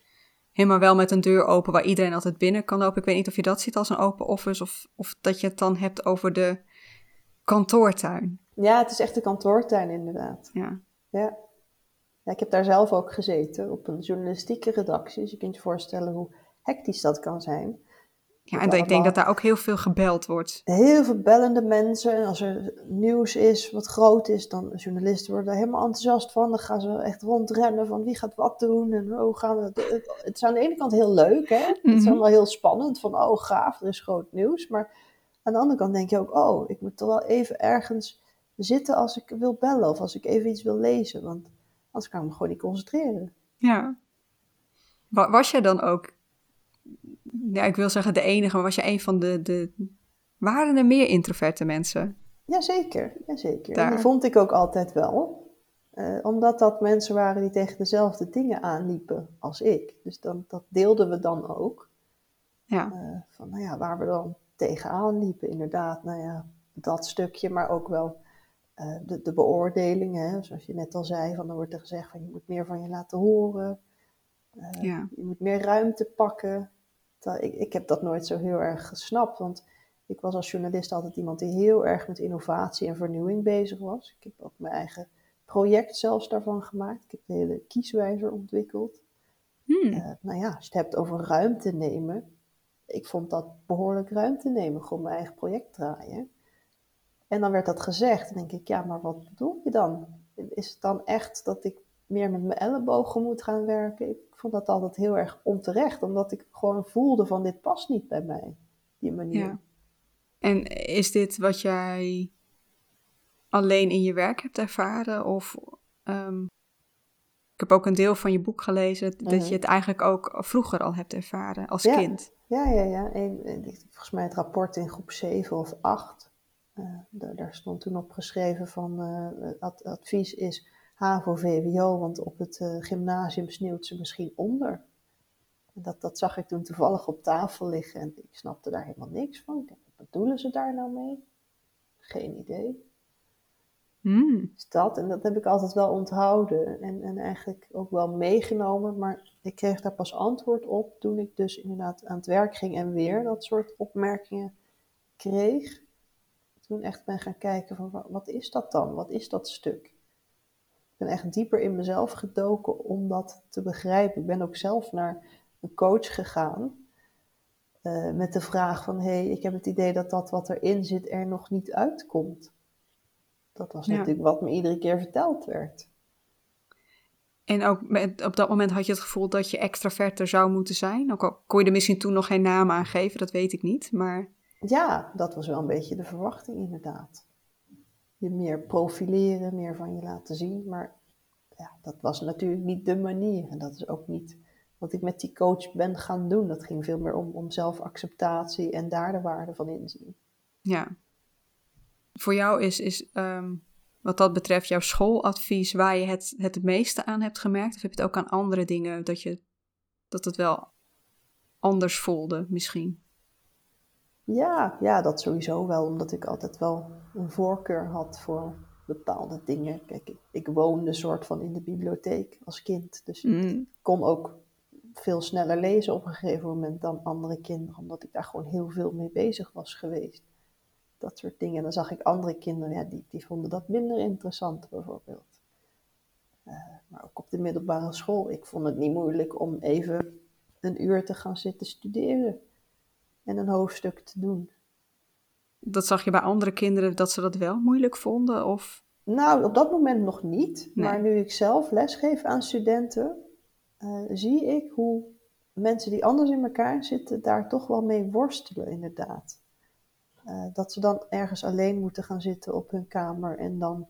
Helemaal wel met een deur open waar iedereen altijd binnen kan lopen. Ik weet niet of je dat ziet als een open office of, of dat je het dan hebt over de kantoortuin. Ja, het is echt de kantoortuin inderdaad. Ja. ja. Ja, ik heb daar zelf ook gezeten op een journalistieke redactie. Dus je kunt je voorstellen hoe hectisch dat kan zijn. Ja, en ik denk dat daar ook heel veel gebeld wordt. Heel veel bellende mensen. En als er nieuws is wat groot is, dan journalisten worden daar helemaal enthousiast van. Dan gaan ze echt rondrennen van wie gaat wat doen en hoe gaan we... Het is aan de ene kant heel leuk, hè. Het is mhm. allemaal heel spannend van oh gaaf, er is groot nieuws. Maar aan de andere kant denk je ook, oh, ik moet toch wel even ergens zitten als ik wil bellen of als ik even iets wil lezen. Want anders kan ik me gewoon niet concentreren. Ja. Was jij dan ook ja, ik wil zeggen de enige, maar was je een van de, de... Waren er meer introverte mensen? Jazeker, jazeker. Daar. Die vond ik ook altijd wel. Uh, omdat dat mensen waren die tegen dezelfde dingen aanliepen als ik. Dus dan, dat deelden we dan ook. Ja. Uh, van, nou ja, waar we dan tegenaan liepen, inderdaad. Nou ja, dat stukje, maar ook wel uh, de, de beoordelingen. Zoals je net al zei, van, dan wordt er gezegd van je moet meer van je laten horen. Ja. Je moet meer ruimte pakken ik, ik heb dat nooit zo heel erg gesnapt, want ik was als journalist altijd iemand die heel erg met innovatie en vernieuwing bezig was. Ik heb ook mijn eigen project zelfs daarvan gemaakt. Ik heb de hele kieswijzer ontwikkeld. Hmm. Uh, nou ja, als je het hebt over ruimte nemen, ik vond dat behoorlijk ruimte nemen, gewoon mijn eigen project draaien. En dan werd dat gezegd, en denk ik, ja, maar wat bedoel je dan? Is het dan echt dat ik meer met mijn ellebogen moet gaan werken? Vond dat altijd heel erg onterecht, omdat ik gewoon voelde van dit past niet bij mij, die manier. Ja. En is dit wat jij alleen in je werk hebt ervaren? Of um, ik heb ook een deel van je boek gelezen dat mhm. je het eigenlijk ook vroeger al hebt ervaren als kind. Ja, ja, ja. volgens mij het rapport in groep 7 of 8. Uh, eh, daar, stond toen op geschreven van uh, advies is HAVO, VWO, want op het uh, gymnasium sneeuwt ze misschien onder. Dat, dat zag ik toen toevallig op tafel liggen en ik snapte daar helemaal niks van. wat bedoelen ze daar nou mee? Geen idee. Mm. Dat, en dat heb ik altijd wel onthouden en, en eigenlijk ook wel meegenomen, maar ik kreeg daar pas antwoord op toen ik dus inderdaad aan het werk ging en weer dat soort opmerkingen kreeg. Toen echt ben gaan kijken van wat is dat dan? Wat is dat stuk? Ik ben echt dieper in mezelf gedoken om dat te begrijpen. Ik ben ook zelf naar een coach gegaan uh, met de vraag van, hé, hey, ik heb het idee dat dat wat erin zit er nog niet uitkomt. Dat was natuurlijk wat me iedere keer verteld werd. En ook met, op dat moment had je het gevoel dat je extraverter zou moeten zijn? Ook al kon je er misschien toen nog geen naam aan geven, dat weet ik niet, maar... Ja, dat was wel een beetje de verwachting inderdaad je meer profileren, meer van je laten zien. Maar ja, dat was natuurlijk niet de manier. En dat is ook niet wat ik met die coach ben gaan doen. Dat ging veel meer om, om zelfacceptatie en daar de waarde van inzien. Ja. Voor jou is, is ehm, wat dat betreft jouw schooladvies waar je het, het meeste aan hebt gemerkt? Of heb je het ook aan andere dingen dat, je, dat het wel anders voelde misschien? Ja, ja, dat sowieso wel, omdat ik altijd wel een voorkeur had voor bepaalde dingen. Kijk, ik, ik woonde soort van in de bibliotheek als kind, dus ik mm. kon ook veel sneller lezen op een gegeven moment dan andere kinderen, omdat ik daar gewoon heel veel mee bezig was geweest. dat soort dingen. En dan zag ik andere kinderen, ja, die, die vonden dat minder interessant bijvoorbeeld. Uh, maar ook op de middelbare school, ik vond het niet moeilijk om even een uur te gaan zitten studeren en een hoofdstuk te doen. Dat zag je bij andere kinderen dat ze dat wel moeilijk vonden? Of? Nou, op dat moment nog niet. Maar nu ik zelf lesgeef aan studenten, uh, zie ik hoe mensen die anders in elkaar zitten daar toch wel mee worstelen, inderdaad. Uh, dat ze dan ergens alleen moeten gaan zitten op hun kamer en dan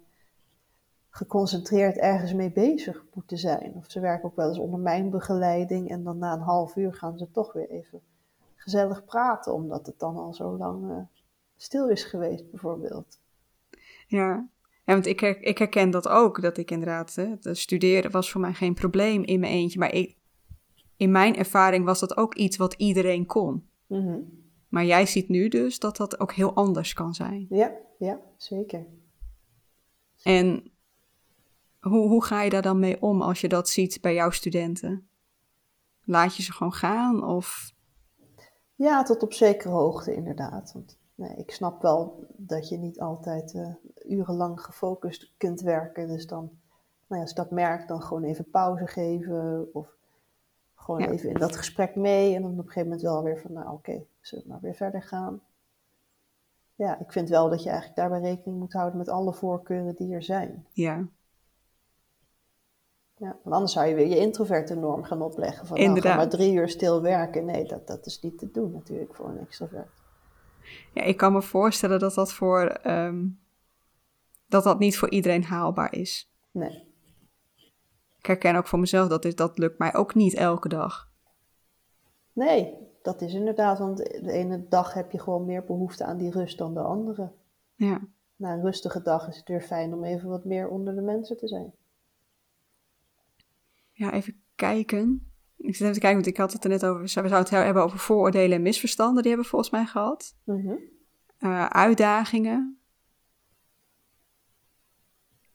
geconcentreerd ergens mee bezig moeten zijn. Of ze werken ook wel eens onder mijn begeleiding en dan na een half uur gaan ze toch weer even gezellig praten, omdat het dan al zo lang uh, stil is geweest, bijvoorbeeld. Ja, ja want ik, her, ik herken dat ook, dat ik inderdaad, hè, studeren was voor mij geen probleem in mijn eentje, maar ik, in mijn ervaring was dat ook iets wat iedereen kon. Mm Maar jij ziet nu dus dat dat ook heel anders kan zijn. Ja, ja, zeker. En hoe, hoe ga je daar dan mee om als je dat ziet bij jouw studenten? Laat je ze gewoon gaan of... Ja, tot op zekere hoogte inderdaad. Want nee, ik snap wel dat je niet altijd uh, urenlang gefocust kunt werken. Dus dan, nou ja, als je dat merkt, dan gewoon even pauze geven of gewoon even in dat gesprek mee. En dan op een gegeven moment wel weer van, nou oké, okay, zullen we maar weer verder gaan. Ja, ik vind wel dat je eigenlijk daarbij rekening moet houden met alle voorkeuren die er zijn. Ja, ja, want anders zou je weer je introverte norm gaan opleggen. Van nou, ga maar drie uur stil werken. Nee, dat, dat is niet te doen natuurlijk voor een extrovert. Ja, ik kan me voorstellen dat dat voor ehm, dat dat niet voor iedereen haalbaar is. Nee. Ik herken ook voor mezelf dat dit, dat lukt mij ook niet elke dag. Nee, dat is inderdaad, want de ene dag heb je gewoon meer behoefte aan die rust dan de andere. Ja. Na een rustige dag is het weer fijn om even wat meer onder de mensen te zijn. Ja, even kijken. Ik zit even te kijken, want ik had het er net over. We zouden het hebben over vooroordelen en misverstanden. Die hebben we volgens mij gehad. Mhm. Eh, uitdagingen.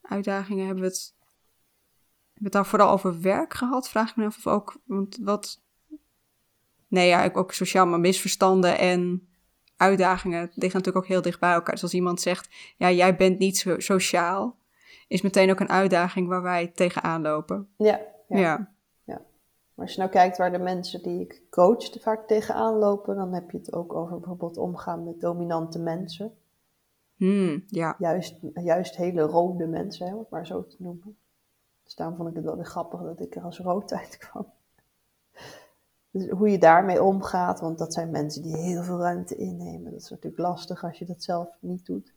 Uitdagingen hebben we het. Hebben we het dan vooral over werk gehad? Vraag ik me af of ook. Want wat. Nee, ja, ook sociaal, maar misverstanden en uitdagingen liggen natuurlijk ook heel dicht bij elkaar. Dus als iemand zegt: Ja, jij bent niet zo sociaal. Is meteen ook een uitdaging waar wij tegenaan lopen. Ja, ja. ja. Maar als je nou kijkt waar de mensen die ik coach vaak tegenaan lopen, dan heb je het ook over bijvoorbeeld omgaan met dominante mensen. Hmm, ja. Juist, juist hele rode mensen, om het maar zo te noemen. Dus daarom vond ik het wel weer grappig dat ik er als rood uitkwam. Dus hoe je daarmee omgaat, want dat zijn mensen die heel veel ruimte innemen. Dat is natuurlijk lastig als je dat zelf niet doet.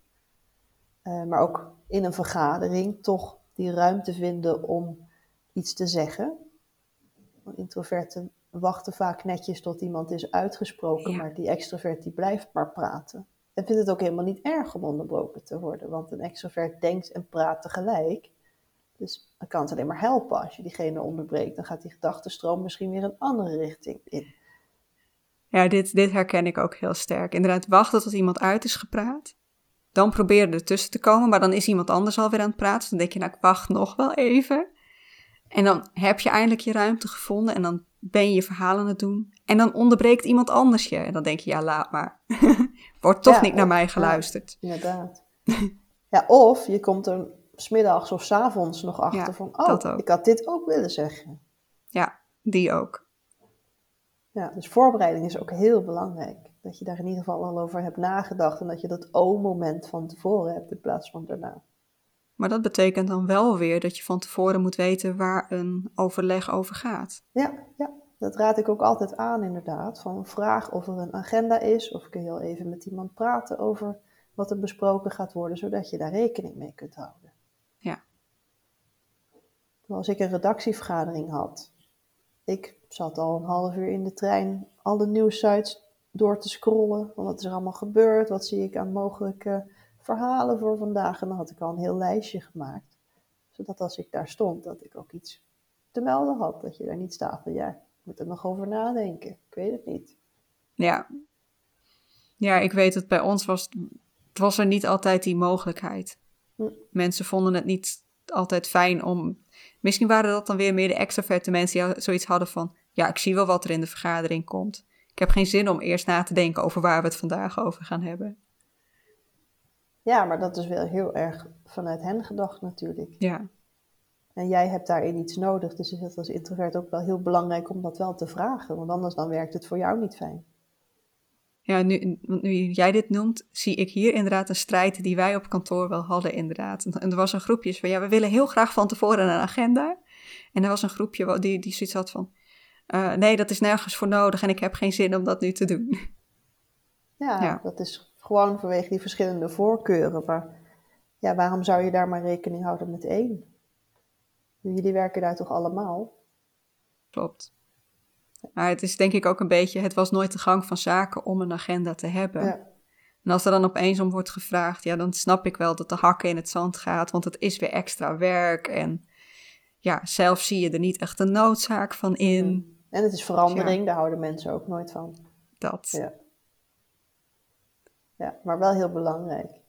Uh, maar ook in een vergadering toch die ruimte vinden om iets te zeggen. Introverten wachten vaak netjes tot iemand is uitgesproken, maar die extrovert die blijft maar praten. En vindt het ook helemaal niet erg om onderbroken te worden, want een extrovert denkt en praat tegelijk. Dus dan kan het alleen maar helpen als je diegene onderbreekt. Dan gaat die gedachtenstroom misschien weer een andere richting in. Ja, dit, dit herken ik ook heel sterk. Inderdaad, wachten tot iemand uit is gepraat. Dan proberen er tussen te komen, maar dan is iemand anders alweer aan het praten. Dan denk je, nou, ik wacht nog wel even. En dan heb je eindelijk je ruimte gevonden en dan ben je je verhaal aan het doen. En dan onderbreekt iemand anders je. En dan denk je, ja, laat maar. Wordt toch niet naar mij geluisterd. Ja, inderdaad. ja, of je komt er smiddags of s avonds nog achter van, oh, ik had dit ook willen zeggen. Ja, die ook. Ja, dus voorbereiding is ook heel belangrijk. Dat je daar in ieder geval al over hebt nagedacht en dat je dat o-moment van tevoren hebt in plaats van daarna. Maar dat betekent dan wel weer dat je van tevoren moet weten waar een overleg over gaat. Ja, ja. dat raad ik ook altijd aan inderdaad. Van vraag of er een agenda is of kun je al even met iemand praten over wat er besproken gaat worden, zodat je daar rekening mee kunt houden. Ja. Als ik een redactievergadering had, ik zat al een half uur in de trein alle nieuwsites door te scrollen. Wat is er allemaal gebeurd? Wat zie ik aan mogelijke verhalen voor vandaag. En dan had ik al een heel lijstje gemaakt. Zodat als ik daar stond, dat ik ook iets te melden had. Dat je daar niet staat van, ja, ik moet er nog over nadenken. Ik weet het niet. Ja. Ja, ik weet het bij ons was, het was er niet altijd die mogelijkheid. Hm. Mensen vonden het niet altijd fijn om... Misschien waren dat dan weer meer de extraverte mensen die zoiets hadden van... Ja, ik zie wel wat er in de vergadering komt. Ik heb geen zin om eerst na te denken over waar we het vandaag over gaan hebben. Ja, maar dat is wel heel erg vanuit hen gedacht natuurlijk. Ja. En jij hebt daarin iets nodig, dus is het als introvert ook wel heel belangrijk om dat wel te vragen, want anders dan werkt het voor jou niet fijn. Ja, nu, nu jij dit noemt, zie ik hier inderdaad een strijd die wij op kantoor wel hadden inderdaad. En er was een groepje van, ja, we willen heel graag van tevoren een agenda. En er was een groepje die, die zoiets had van, uh, nee, dat is nergens voor nodig en ik heb geen zin om dat nu te doen. Ja, ja. dat is gewoon vanwege die verschillende voorkeuren. Maar ja, waarom zou je daar maar rekening houden met één? Jullie werken daar toch allemaal? Klopt. Maar het is denk ik ook een beetje, het was nooit de gang van zaken om een agenda te hebben. Ja. En als er dan opeens om wordt gevraagd, ja, dan snap ik wel dat de hakken in het zand gaat, want het is weer extra werk. En ja, zelf zie je er niet echt een noodzaak van in. Mm. En het is verandering, daar houden mensen ook nooit van. Dat. Ja. Ja, maar wel heel belangrijk.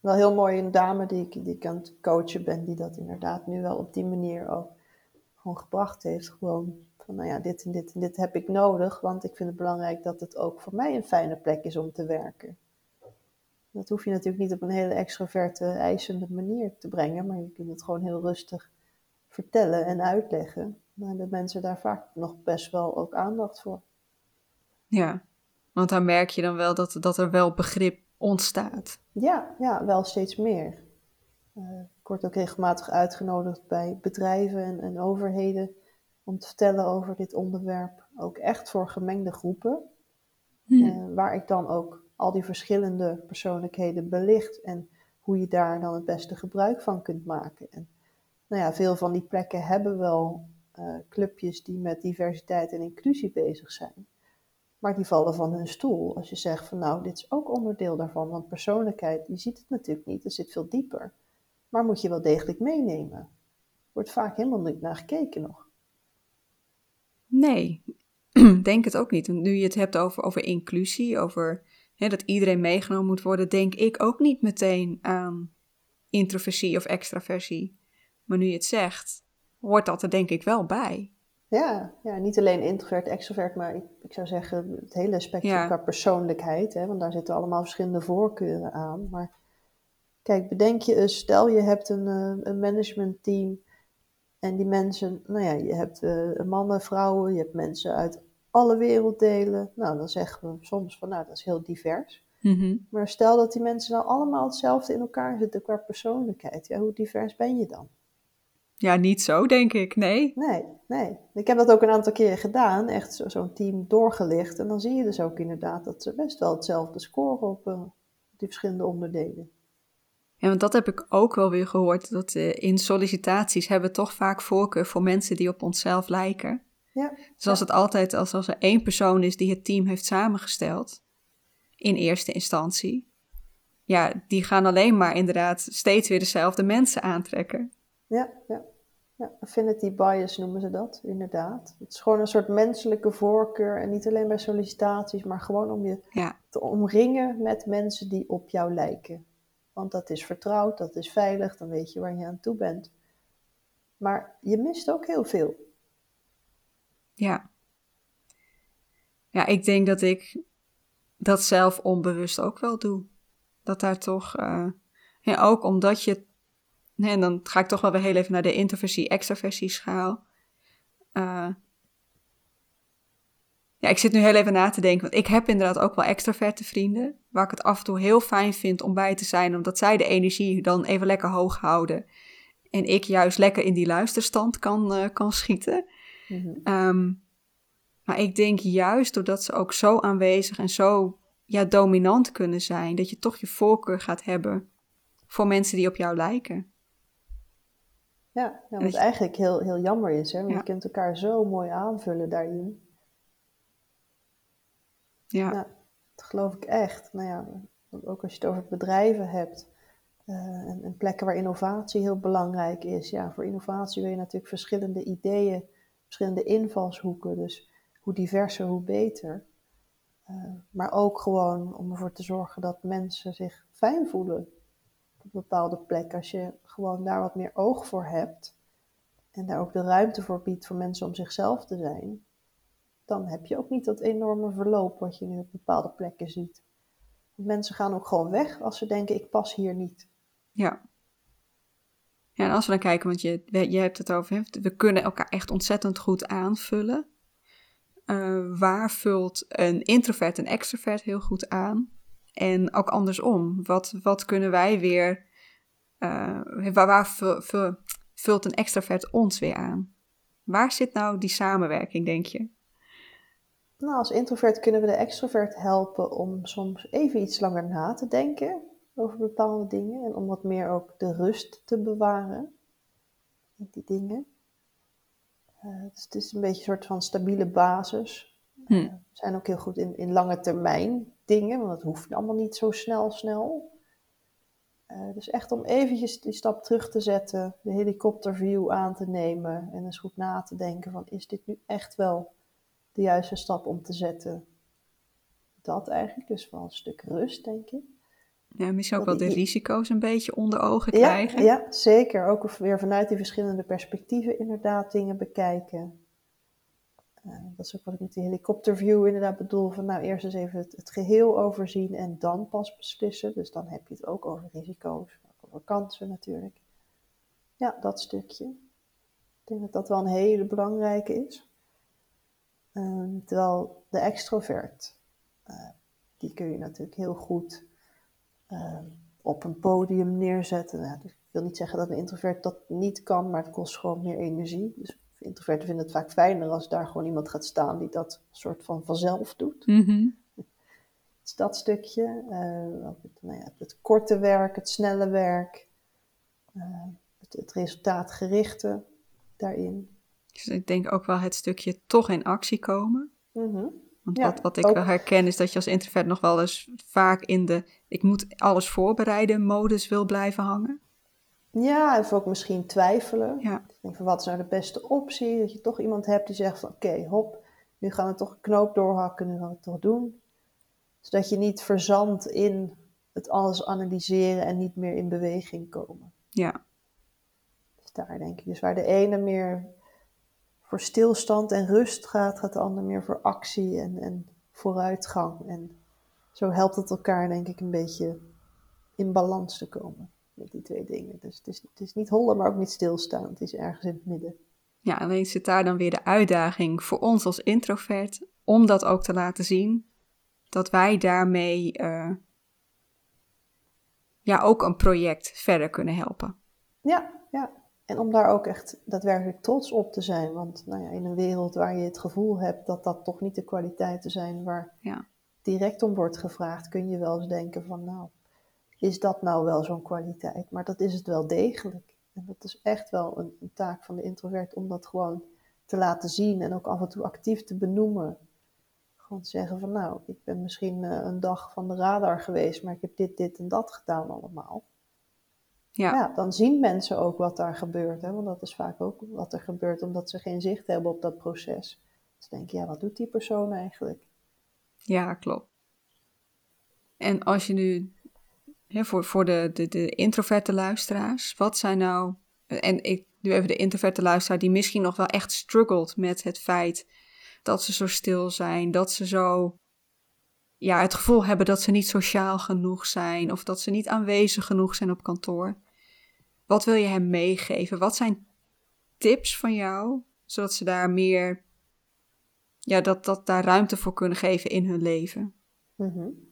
Wel heel mooi een dame die ik, die ik aan het coachen ben, die dat inderdaad nu wel op die manier ook gewoon gebracht heeft. Gewoon van, nou ja, dit en dit en dit heb ik nodig, want ik vind het belangrijk dat het ook voor mij een fijne plek is om te werken. Dat hoef je natuurlijk niet op een hele extroverte, eisende manier te brengen, maar je kunt het gewoon heel rustig vertellen en uitleggen. Dan hebben mensen daar vaak nog best wel ook aandacht voor. Ja, want dan merk je dan wel dat, dat er wel begrip ontstaat. Ja, ja wel steeds meer. Uh, ik word ook regelmatig uitgenodigd bij bedrijven en, en, overheden om te vertellen over dit onderwerp. Ook echt voor gemengde groepen. Hmm. Uh, waar ik dan ook al die verschillende persoonlijkheden belicht en hoe je daar dan het beste gebruik van kunt maken. En nou ja, veel van die plekken hebben wel uh, clubjes die met diversiteit en inclusie bezig zijn. Maar die vallen van hun stoel als je zegt van nou, dit is ook onderdeel daarvan. Want persoonlijkheid, je ziet het natuurlijk niet, het zit veel dieper. Maar moet je wel degelijk meenemen. Wordt vaak helemaal niet naar gekeken nog. Nee, denk het ook niet. Nu je het hebt over, over inclusie, over hè, dat iedereen meegenomen moet worden, denk ik ook niet meteen aan introversie of extraversie. Maar nu je het zegt, hoort dat er denk ik wel bij. Ja, ja niet alleen introvert, extrovert, maar ik, ik zou zeggen het hele spectrum qua persoonlijkheid. Hè, want daar zitten allemaal verschillende voorkeuren aan. Maar kijk, bedenk je eens, stel je hebt een, uh, een managementteam en die mensen, nou ja, je hebt uh, mannen, vrouwen, je hebt mensen uit alle werelddelen. Nou, dan zeggen we soms van, nou, dat is heel divers. Mhm. Maar stel dat die mensen nou allemaal hetzelfde in elkaar zitten qua persoonlijkheid. Ja, hoe divers ben je dan? Ja, niet zo, denk ik, nee. Nee, nee. Ik heb dat ook een aantal keren gedaan, echt zo'n team doorgelicht. En dan zie je dus ook inderdaad dat ze best wel hetzelfde scoren op uh, die verschillende onderdelen. Ja, want dat heb ik ook wel weer gehoord, dat uh, in sollicitaties hebben we toch vaak voorkeur voor mensen die op onszelf lijken. Ja. Dus als het altijd, als, als er één persoon is die het team heeft samengesteld, in eerste instantie, ja, die gaan alleen maar inderdaad steeds weer dezelfde mensen aantrekken. Ja, ja. Ja, affinity bias noemen ze dat, inderdaad. Het is gewoon een soort menselijke voorkeur en niet alleen bij sollicitaties, maar gewoon om je te omringen met mensen die op jou lijken. Want dat is vertrouwd, dat is veilig, dan weet je waar je aan toe bent. Maar je mist ook heel veel. Ja. Ja, ik denk dat ik dat zelf onbewust ook wel doe. Dat daar toch, uh, ja, ook omdat je en dan ga ik toch wel weer heel even naar de introversie-extraversie schaal. Uh, ja, ik zit nu heel even na te denken, want ik heb inderdaad ook wel extraverte vrienden, waar ik het af en toe heel fijn vind om bij te zijn, omdat zij de energie dan even lekker hoog houden. En ik juist lekker in die luisterstand kan, uh, kan schieten. Mm um, maar ik denk juist doordat ze ook zo aanwezig en zo ja, dominant kunnen zijn, dat je toch je voorkeur gaat hebben voor mensen die op jou lijken. Ja, ja wat eigenlijk heel, heel jammer is, hè? want je kunt elkaar zo mooi aanvullen daarin. Ja. Dat geloof ik echt. Nou ja, ook als je het over bedrijven hebt uh, en, en, plekken waar innovatie heel belangrijk is. Ja, voor innovatie wil je natuurlijk verschillende ideeën, verschillende invalshoeken. Dus hoe diverser, hoe beter. Uh, maar ook gewoon om ervoor te zorgen dat mensen zich fijn voelen op bepaalde plek. Als je gewoon daar wat meer oog voor hebt en daar ook de ruimte voor biedt voor mensen om zichzelf te zijn, dan heb je ook niet dat enorme verloop wat je nu op bepaalde plekken ziet. mensen gaan ook gewoon weg als ze denken, ik pas hier niet. Ja. Ja, en als we dan kijken, want je, je hebt het over, we kunnen elkaar echt ontzettend goed aanvullen. Uh, waar vult een introvert een extrovert heel goed aan? En ook andersom, wat, wat kunnen wij weer, uh, waar, waar vult een extrovert ons weer aan? Waar zit nou die samenwerking, denk je? Nou, als introvert kunnen we de extrovert helpen om soms even iets langer na te denken over bepaalde dingen en om wat meer ook de rust te bewaren in die dingen. Uh, dus het is een beetje een soort van stabiele basis. Hm. Uh, we zijn ook heel goed in, in lange termijn dingen, want dat hoeft allemaal niet zo snel, snel. Uh, dus echt om eventjes die stap terug te zetten, de helikopterview aan te nemen en eens goed na te denken van is dit nu echt wel de juiste stap om te zetten? Dat eigenlijk, dus wel een stuk rust denk ik. Ja, misschien ook wel de risico's een beetje onder ogen krijgen. Ja, ja, zeker. Ook weer vanuit die verschillende perspectieven inderdaad dingen bekijken. Uh, dat is ook wat ik met die helikopterview inderdaad bedoel. Van nou eerst eens even het, geheel overzien en dan pas beslissen. Dus dan heb je het ook over risico's, over kansen natuurlijk. Ja, dat stukje. Ik denk dat dat wel een hele belangrijke is. Uh, terwijl de extrovert, uh, die kun je natuurlijk heel goed Ehm, op een podium neerzetten. Nou, dus ik wil niet zeggen dat een introvert dat niet kan, maar het kost gewoon meer energie. Dus introverten vinden het vaak fijner als daar gewoon iemand gaat staan die dat soort van vanzelf doet. Mm Dus dat stukje. Uh, nou ja, het korte werk, het snelle werk, uh, het, het, resultaatgerichte daarin. Dus ik denk ook wel het stukje toch in actie komen. Mm want wat, wat ik wel herken is dat je als introvert nog wel eens vaak in de ik moet alles voorbereiden modus wil blijven hangen. Ja, of ook misschien twijfelen. Ja. Denk van wat is nou de beste optie? Dat je toch iemand hebt die zegt van oké, hop, nu gaan we toch een knoop doorhakken, nu gaan we het toch doen. Zodat je niet verzandt in het alles analyseren en niet meer in beweging komen. Ja. Dus daar denk ik. Dus waar de ene meer voor stilstand en rust gaat, gaat de ander meer voor actie en, en vooruitgang. En zo helpt het elkaar, denk ik, een beetje in balans te komen met die twee dingen. Dus het is, het is niet hollen, maar ook niet stilstaan. Het is ergens in het midden. Ja, alleen zit daar dan weer de uitdaging voor ons als introvert om dat ook te laten zien. Dat wij daarmee uh, ja, ook een project verder kunnen helpen. Ja, ja. En om daar ook echt daadwerkelijk trots op te zijn. Want nou ja, in een wereld waar je het gevoel hebt dat dat toch niet de kwaliteiten zijn waar ja. direct om wordt gevraagd, kun je wel eens denken van nou, is dat nou wel zo'n kwaliteit? Maar dat is het wel degelijk. En dat is echt wel een, een taak van de introvert om dat gewoon te laten zien en ook af en toe actief te benoemen. Gewoon te zeggen van nou, ik ben misschien eh, een dag van de radar geweest, maar ik heb dit, dit en dat gedaan allemaal. Ja. ja. dan zien mensen ook wat daar gebeurt. Hè? Want dat is vaak ook wat er gebeurt omdat ze geen zicht hebben op dat proces. Dus denk je, ja, wat doet die persoon eigenlijk? Ja, klopt. En als je nu, voor, voor de, de, de introverte luisteraars, wat zijn nou, en ik nu even de introverte luisteraar die misschien nog wel echt struggelt met het feit dat ze zo stil zijn, dat ze zo, ja, het gevoel hebben dat ze niet sociaal genoeg zijn of dat ze niet aanwezig genoeg zijn op kantoor. Wat wil je hem meegeven? Wat zijn tips van jou, zodat ze daar meer, ja, dat, dat daar ruimte voor kunnen geven in hun leven? Mm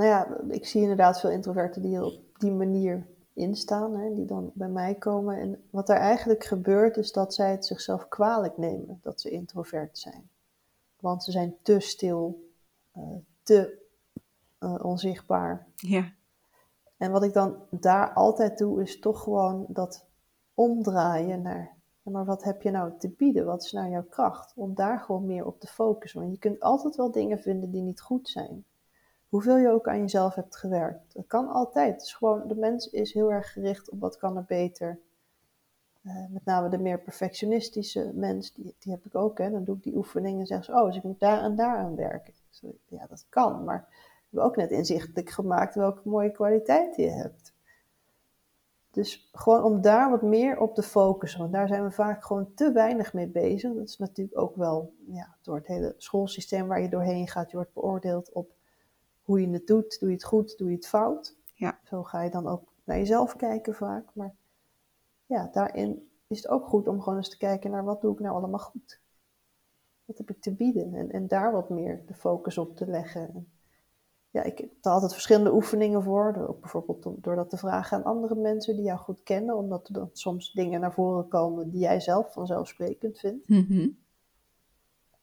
Nou ja, ik zie inderdaad veel introverten die op die manier instaan, hè, die dan bij mij komen. En wat er eigenlijk gebeurt, is dat zij het zichzelf kwalijk nemen dat ze introvert zijn. Want ze zijn te stil, uh, te uh, onzichtbaar. Ja. En wat ik dan daar altijd doe, is toch gewoon dat omdraaien naar, maar wat heb je nou te bieden? Wat is nou jouw kracht? Om daar gewoon meer op te focussen. Want je kunt altijd wel dingen vinden die niet goed zijn. Hoeveel je ook aan jezelf hebt gewerkt. Dat kan altijd. Dus gewoon, de mens is heel erg gericht op wat kan er beter. Uh, met name de meer perfectionistische mens, die, die heb ik ook. Hè. Dan doe ik die oefeningen en zeg ze, oh, dus ik moet daar en daar aan werken. ja, dat kan, maar hebben ook net inzichtelijk gemaakt welke mooie kwaliteiten je hebt. Dus gewoon om daar wat meer op te focussen, want daar zijn we vaak gewoon te weinig mee bezig. Dat is natuurlijk ook wel ja, door het hele schoolsysteem waar je doorheen gaat. Je wordt beoordeeld op hoe je het doet. Doe je het goed, doe je het fout. Ja. Zo ga je dan ook naar jezelf kijken vaak. Maar ja, daarin is het ook goed om gewoon eens te kijken naar wat doe ik nou allemaal goed. Wat heb ik te bieden? En, en daar wat meer de focus op te leggen. ja, ik heb er altijd verschillende oefeningen voor. Ook bijvoorbeeld door dat te vragen aan andere mensen die jou goed kennen. Omdat er dan soms dingen naar voren komen die jij zelf vanzelfsprekend vindt. Mm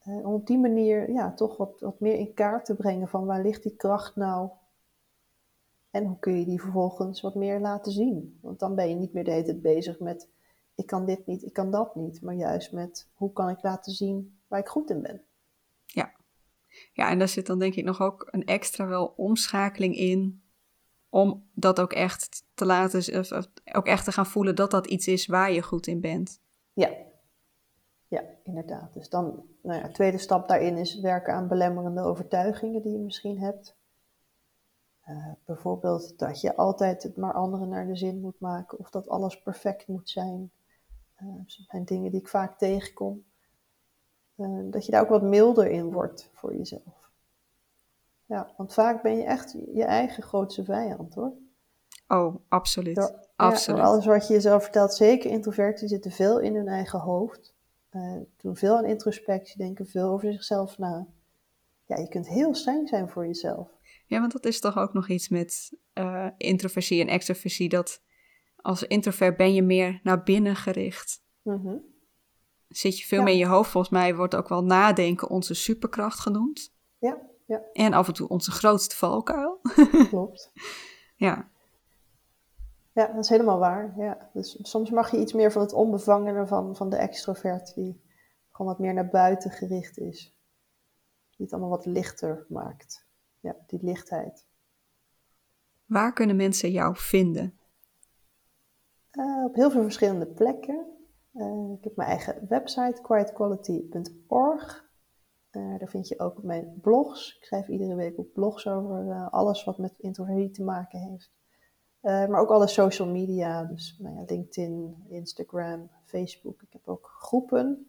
om op die manier ja, toch wat, wat meer in kaart te brengen van waar ligt die kracht nou en hoe kun je die vervolgens wat meer laten zien? Want dan ben je niet meer de hele tijd bezig met ik kan dit niet, ik kan dat niet, maar juist met hoe kan ik laten zien waar ik goed in ben. Ja, ja en daar zit dan denk ik nog ook een extra wel omschakeling in om dat ook echt te laten, ook echt te gaan voelen dat dat iets is waar je goed in bent. Ja, inderdaad. Dus dan, nou ja, tweede stap daarin is werken aan belemmerende overtuigingen die je misschien hebt. Uh, bijvoorbeeld dat je altijd het maar anderen naar de zin moet maken of dat alles perfect moet zijn. Uh, dat zijn dingen die ik vaak tegenkom. Uh, dat je daar ook wat milder in wordt voor jezelf. Ja, want vaak ben je echt je eigen grootste vijand hoor. Oh, absoluut. absoluut. alles wat je jezelf vertelt, zeker introverten zitten veel in hun eigen hoofd. Doen veel aan introspectie, denken veel over zichzelf na. Ja, je kunt heel streng zijn voor jezelf. Ja, want dat is toch ook nog iets met uh, introversie en extroversie. Dat als introvert ben je meer naar binnen gericht. Mm Zit je veel meer in je hoofd. Volgens mij wordt ook wel nadenken onze superkracht genoemd. Ja, ja. En af en toe onze grootste valkuil. Klopt. ja. Ja, dat is helemaal waar. Ja. Dus soms mag je iets meer van het onbevangene van, van de extrovert, die gewoon wat meer naar buiten gericht is. Die het allemaal wat lichter maakt ja, die lichtheid. Waar kunnen mensen jou vinden? Uh, op heel veel verschillende plekken. Uh, ik heb mijn eigen website, quietquality.org. Uh, eh, daar vind je ook mijn blogs. Ik schrijf iedere week op blogs over alles wat met introversie te maken heeft. Maar ook alle social media, dus nou ja, LinkedIn, Instagram, Facebook. Ik heb ook groepen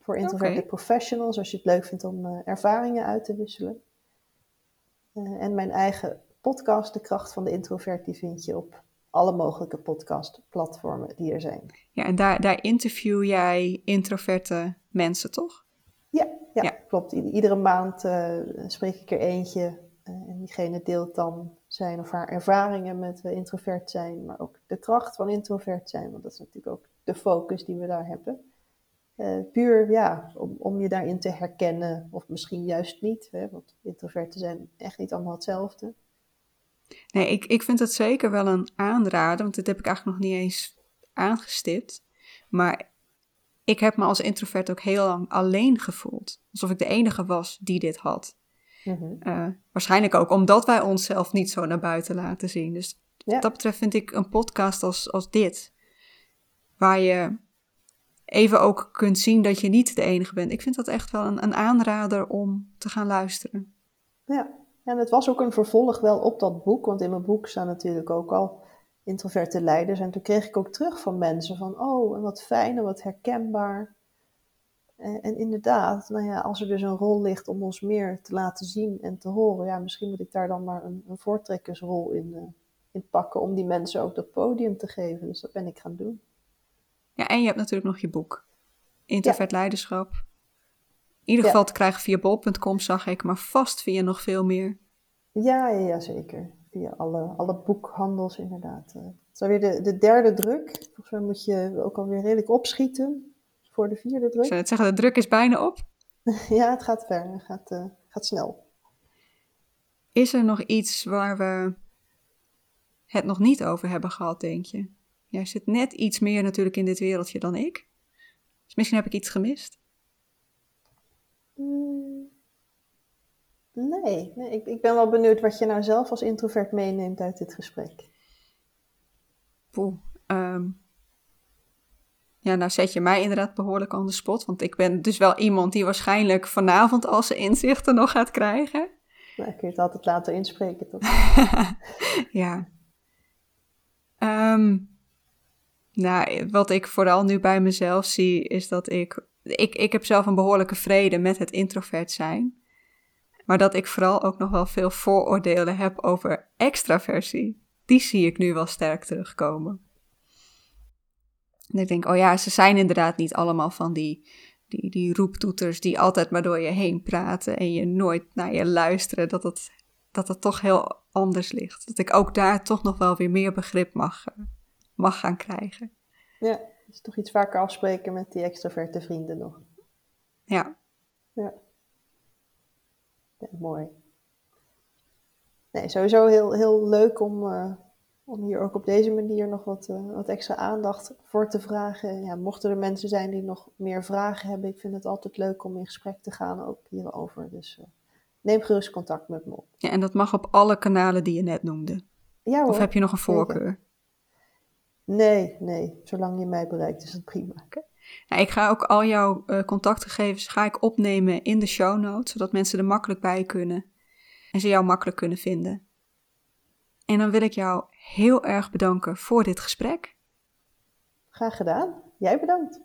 voor introverte okay. professionals, als je het leuk vindt om ervaringen uit te wisselen. Eh, en mijn eigen podcast, De Kracht van de Introvert, die vind je op alle mogelijke podcastplatformen die er zijn. Ja, en daar, daar interview jij introverte mensen, toch? Ja, ja, klopt. Iedere maand spreek ik er eentje. En diegene deelt dan zijn of haar ervaringen met uh, introvert zijn, maar ook de kracht van introvert zijn. Want dat is natuurlijk ook de focus die we daar hebben. Uh, puur ja, om, om je daarin te herkennen, of misschien juist niet, hè, want introverten zijn echt niet allemaal hetzelfde. Nee, ik, ik vind het zeker wel een aanrader, want dit heb ik eigenlijk nog niet eens aangestipt. Maar ik heb me als introvert ook heel lang alleen gevoeld. Alsof ik de enige was die dit had. Mm waarschijnlijk ook omdat wij onszelf niet zo naar buiten laten zien. Dus wat dat betreft vind ik een podcast als, als dit, waar je even ook kunt zien dat je niet de enige bent. Ik vind dat echt wel een, een aanrader om te gaan luisteren. Ja, en het was ook een vervolg wel op dat boek, want in mijn boek staan natuurlijk ook al introverte leiders. En toen kreeg ik ook terug van mensen van, oh, en wat fijn en wat herkenbaar. En, en, inderdaad, nou ja, als er dus een rol ligt om ons meer te laten zien en te horen, ja, misschien moet ik daar dan maar een, een voortrekkersrol in, uh, in pakken om die mensen ook dat podium te geven. Dus dat ben ik gaan doen. Ja, en je hebt natuurlijk nog je boek. Introvert Leiderschap. In ieder geval te krijgen via bol.com zag ik, maar vast via nog veel meer. Ja, ja, ja zeker. Via alle, alle boekhandels inderdaad. Eh, het is alweer de, de derde druk. Volgens mij moet je ook alweer redelijk opschieten voor de vierde druk. Zou het zeggen, de druk is bijna op. ja, het gaat ver. Het gaat, uh, gaat snel. Is er nog iets waar we het nog niet over hebben gehad, denk je? Jij zit net iets meer natuurlijk in dit wereldje dan ik. Dus misschien heb ik iets gemist. Mm, nee, nee ik, ik, ben wel benieuwd wat je nou zelf als introvert meeneemt uit dit gesprek. Poeh, ehm, ja, nou zet je mij inderdaad behoorlijk aan de spot. Want ik ben dus wel iemand die waarschijnlijk vanavond al zijn inzichten nog gaat krijgen. Nou, kun je het altijd later inspreken, toch? ja. Um, nou, wat ik vooral nu bij mezelf zie, is dat ik. Ik, ik heb zelf een behoorlijke vrede met het introvert zijn. Maar dat ik vooral ook nog wel veel vooroordelen heb over extraversie. Die zie ik nu wel sterk terugkomen. En ik denk, oh ja, ze zijn inderdaad niet allemaal van die, die, die roeptoeters die altijd maar door je heen praten en je nooit naar je luisteren. Dat dat het toch heel anders ligt. Dat ik ook daar toch nog wel weer meer begrip mag, mag gaan krijgen. Ja, dus toch iets vaker afspreken met die extraverte vrienden nog. Ja. Ja. ja mooi. Nee, sowieso heel, heel leuk om, uh, om hier ook op deze manier nog wat, uh, wat extra aandacht voor te vragen. Ja, mochten er mensen zijn die nog meer vragen hebben, ik vind het altijd leuk om in gesprek te gaan ook hierover. Dus uh, neem gerust contact met me op. Ja, en dat mag op alle kanalen die je net noemde. Ja, hoor. Of heb je nog een voorkeur? Nee, nee. Zolang je mij bereikt is dat prima. Okay. Nou, ik ga ook al jouw uh, contactgegevens ga ik opnemen in de show notes, zodat mensen er makkelijk bij kunnen en ze jou makkelijk kunnen vinden. En dan wil ik jou heel erg bedanken voor dit gesprek. Graag gedaan. Jij bedankt.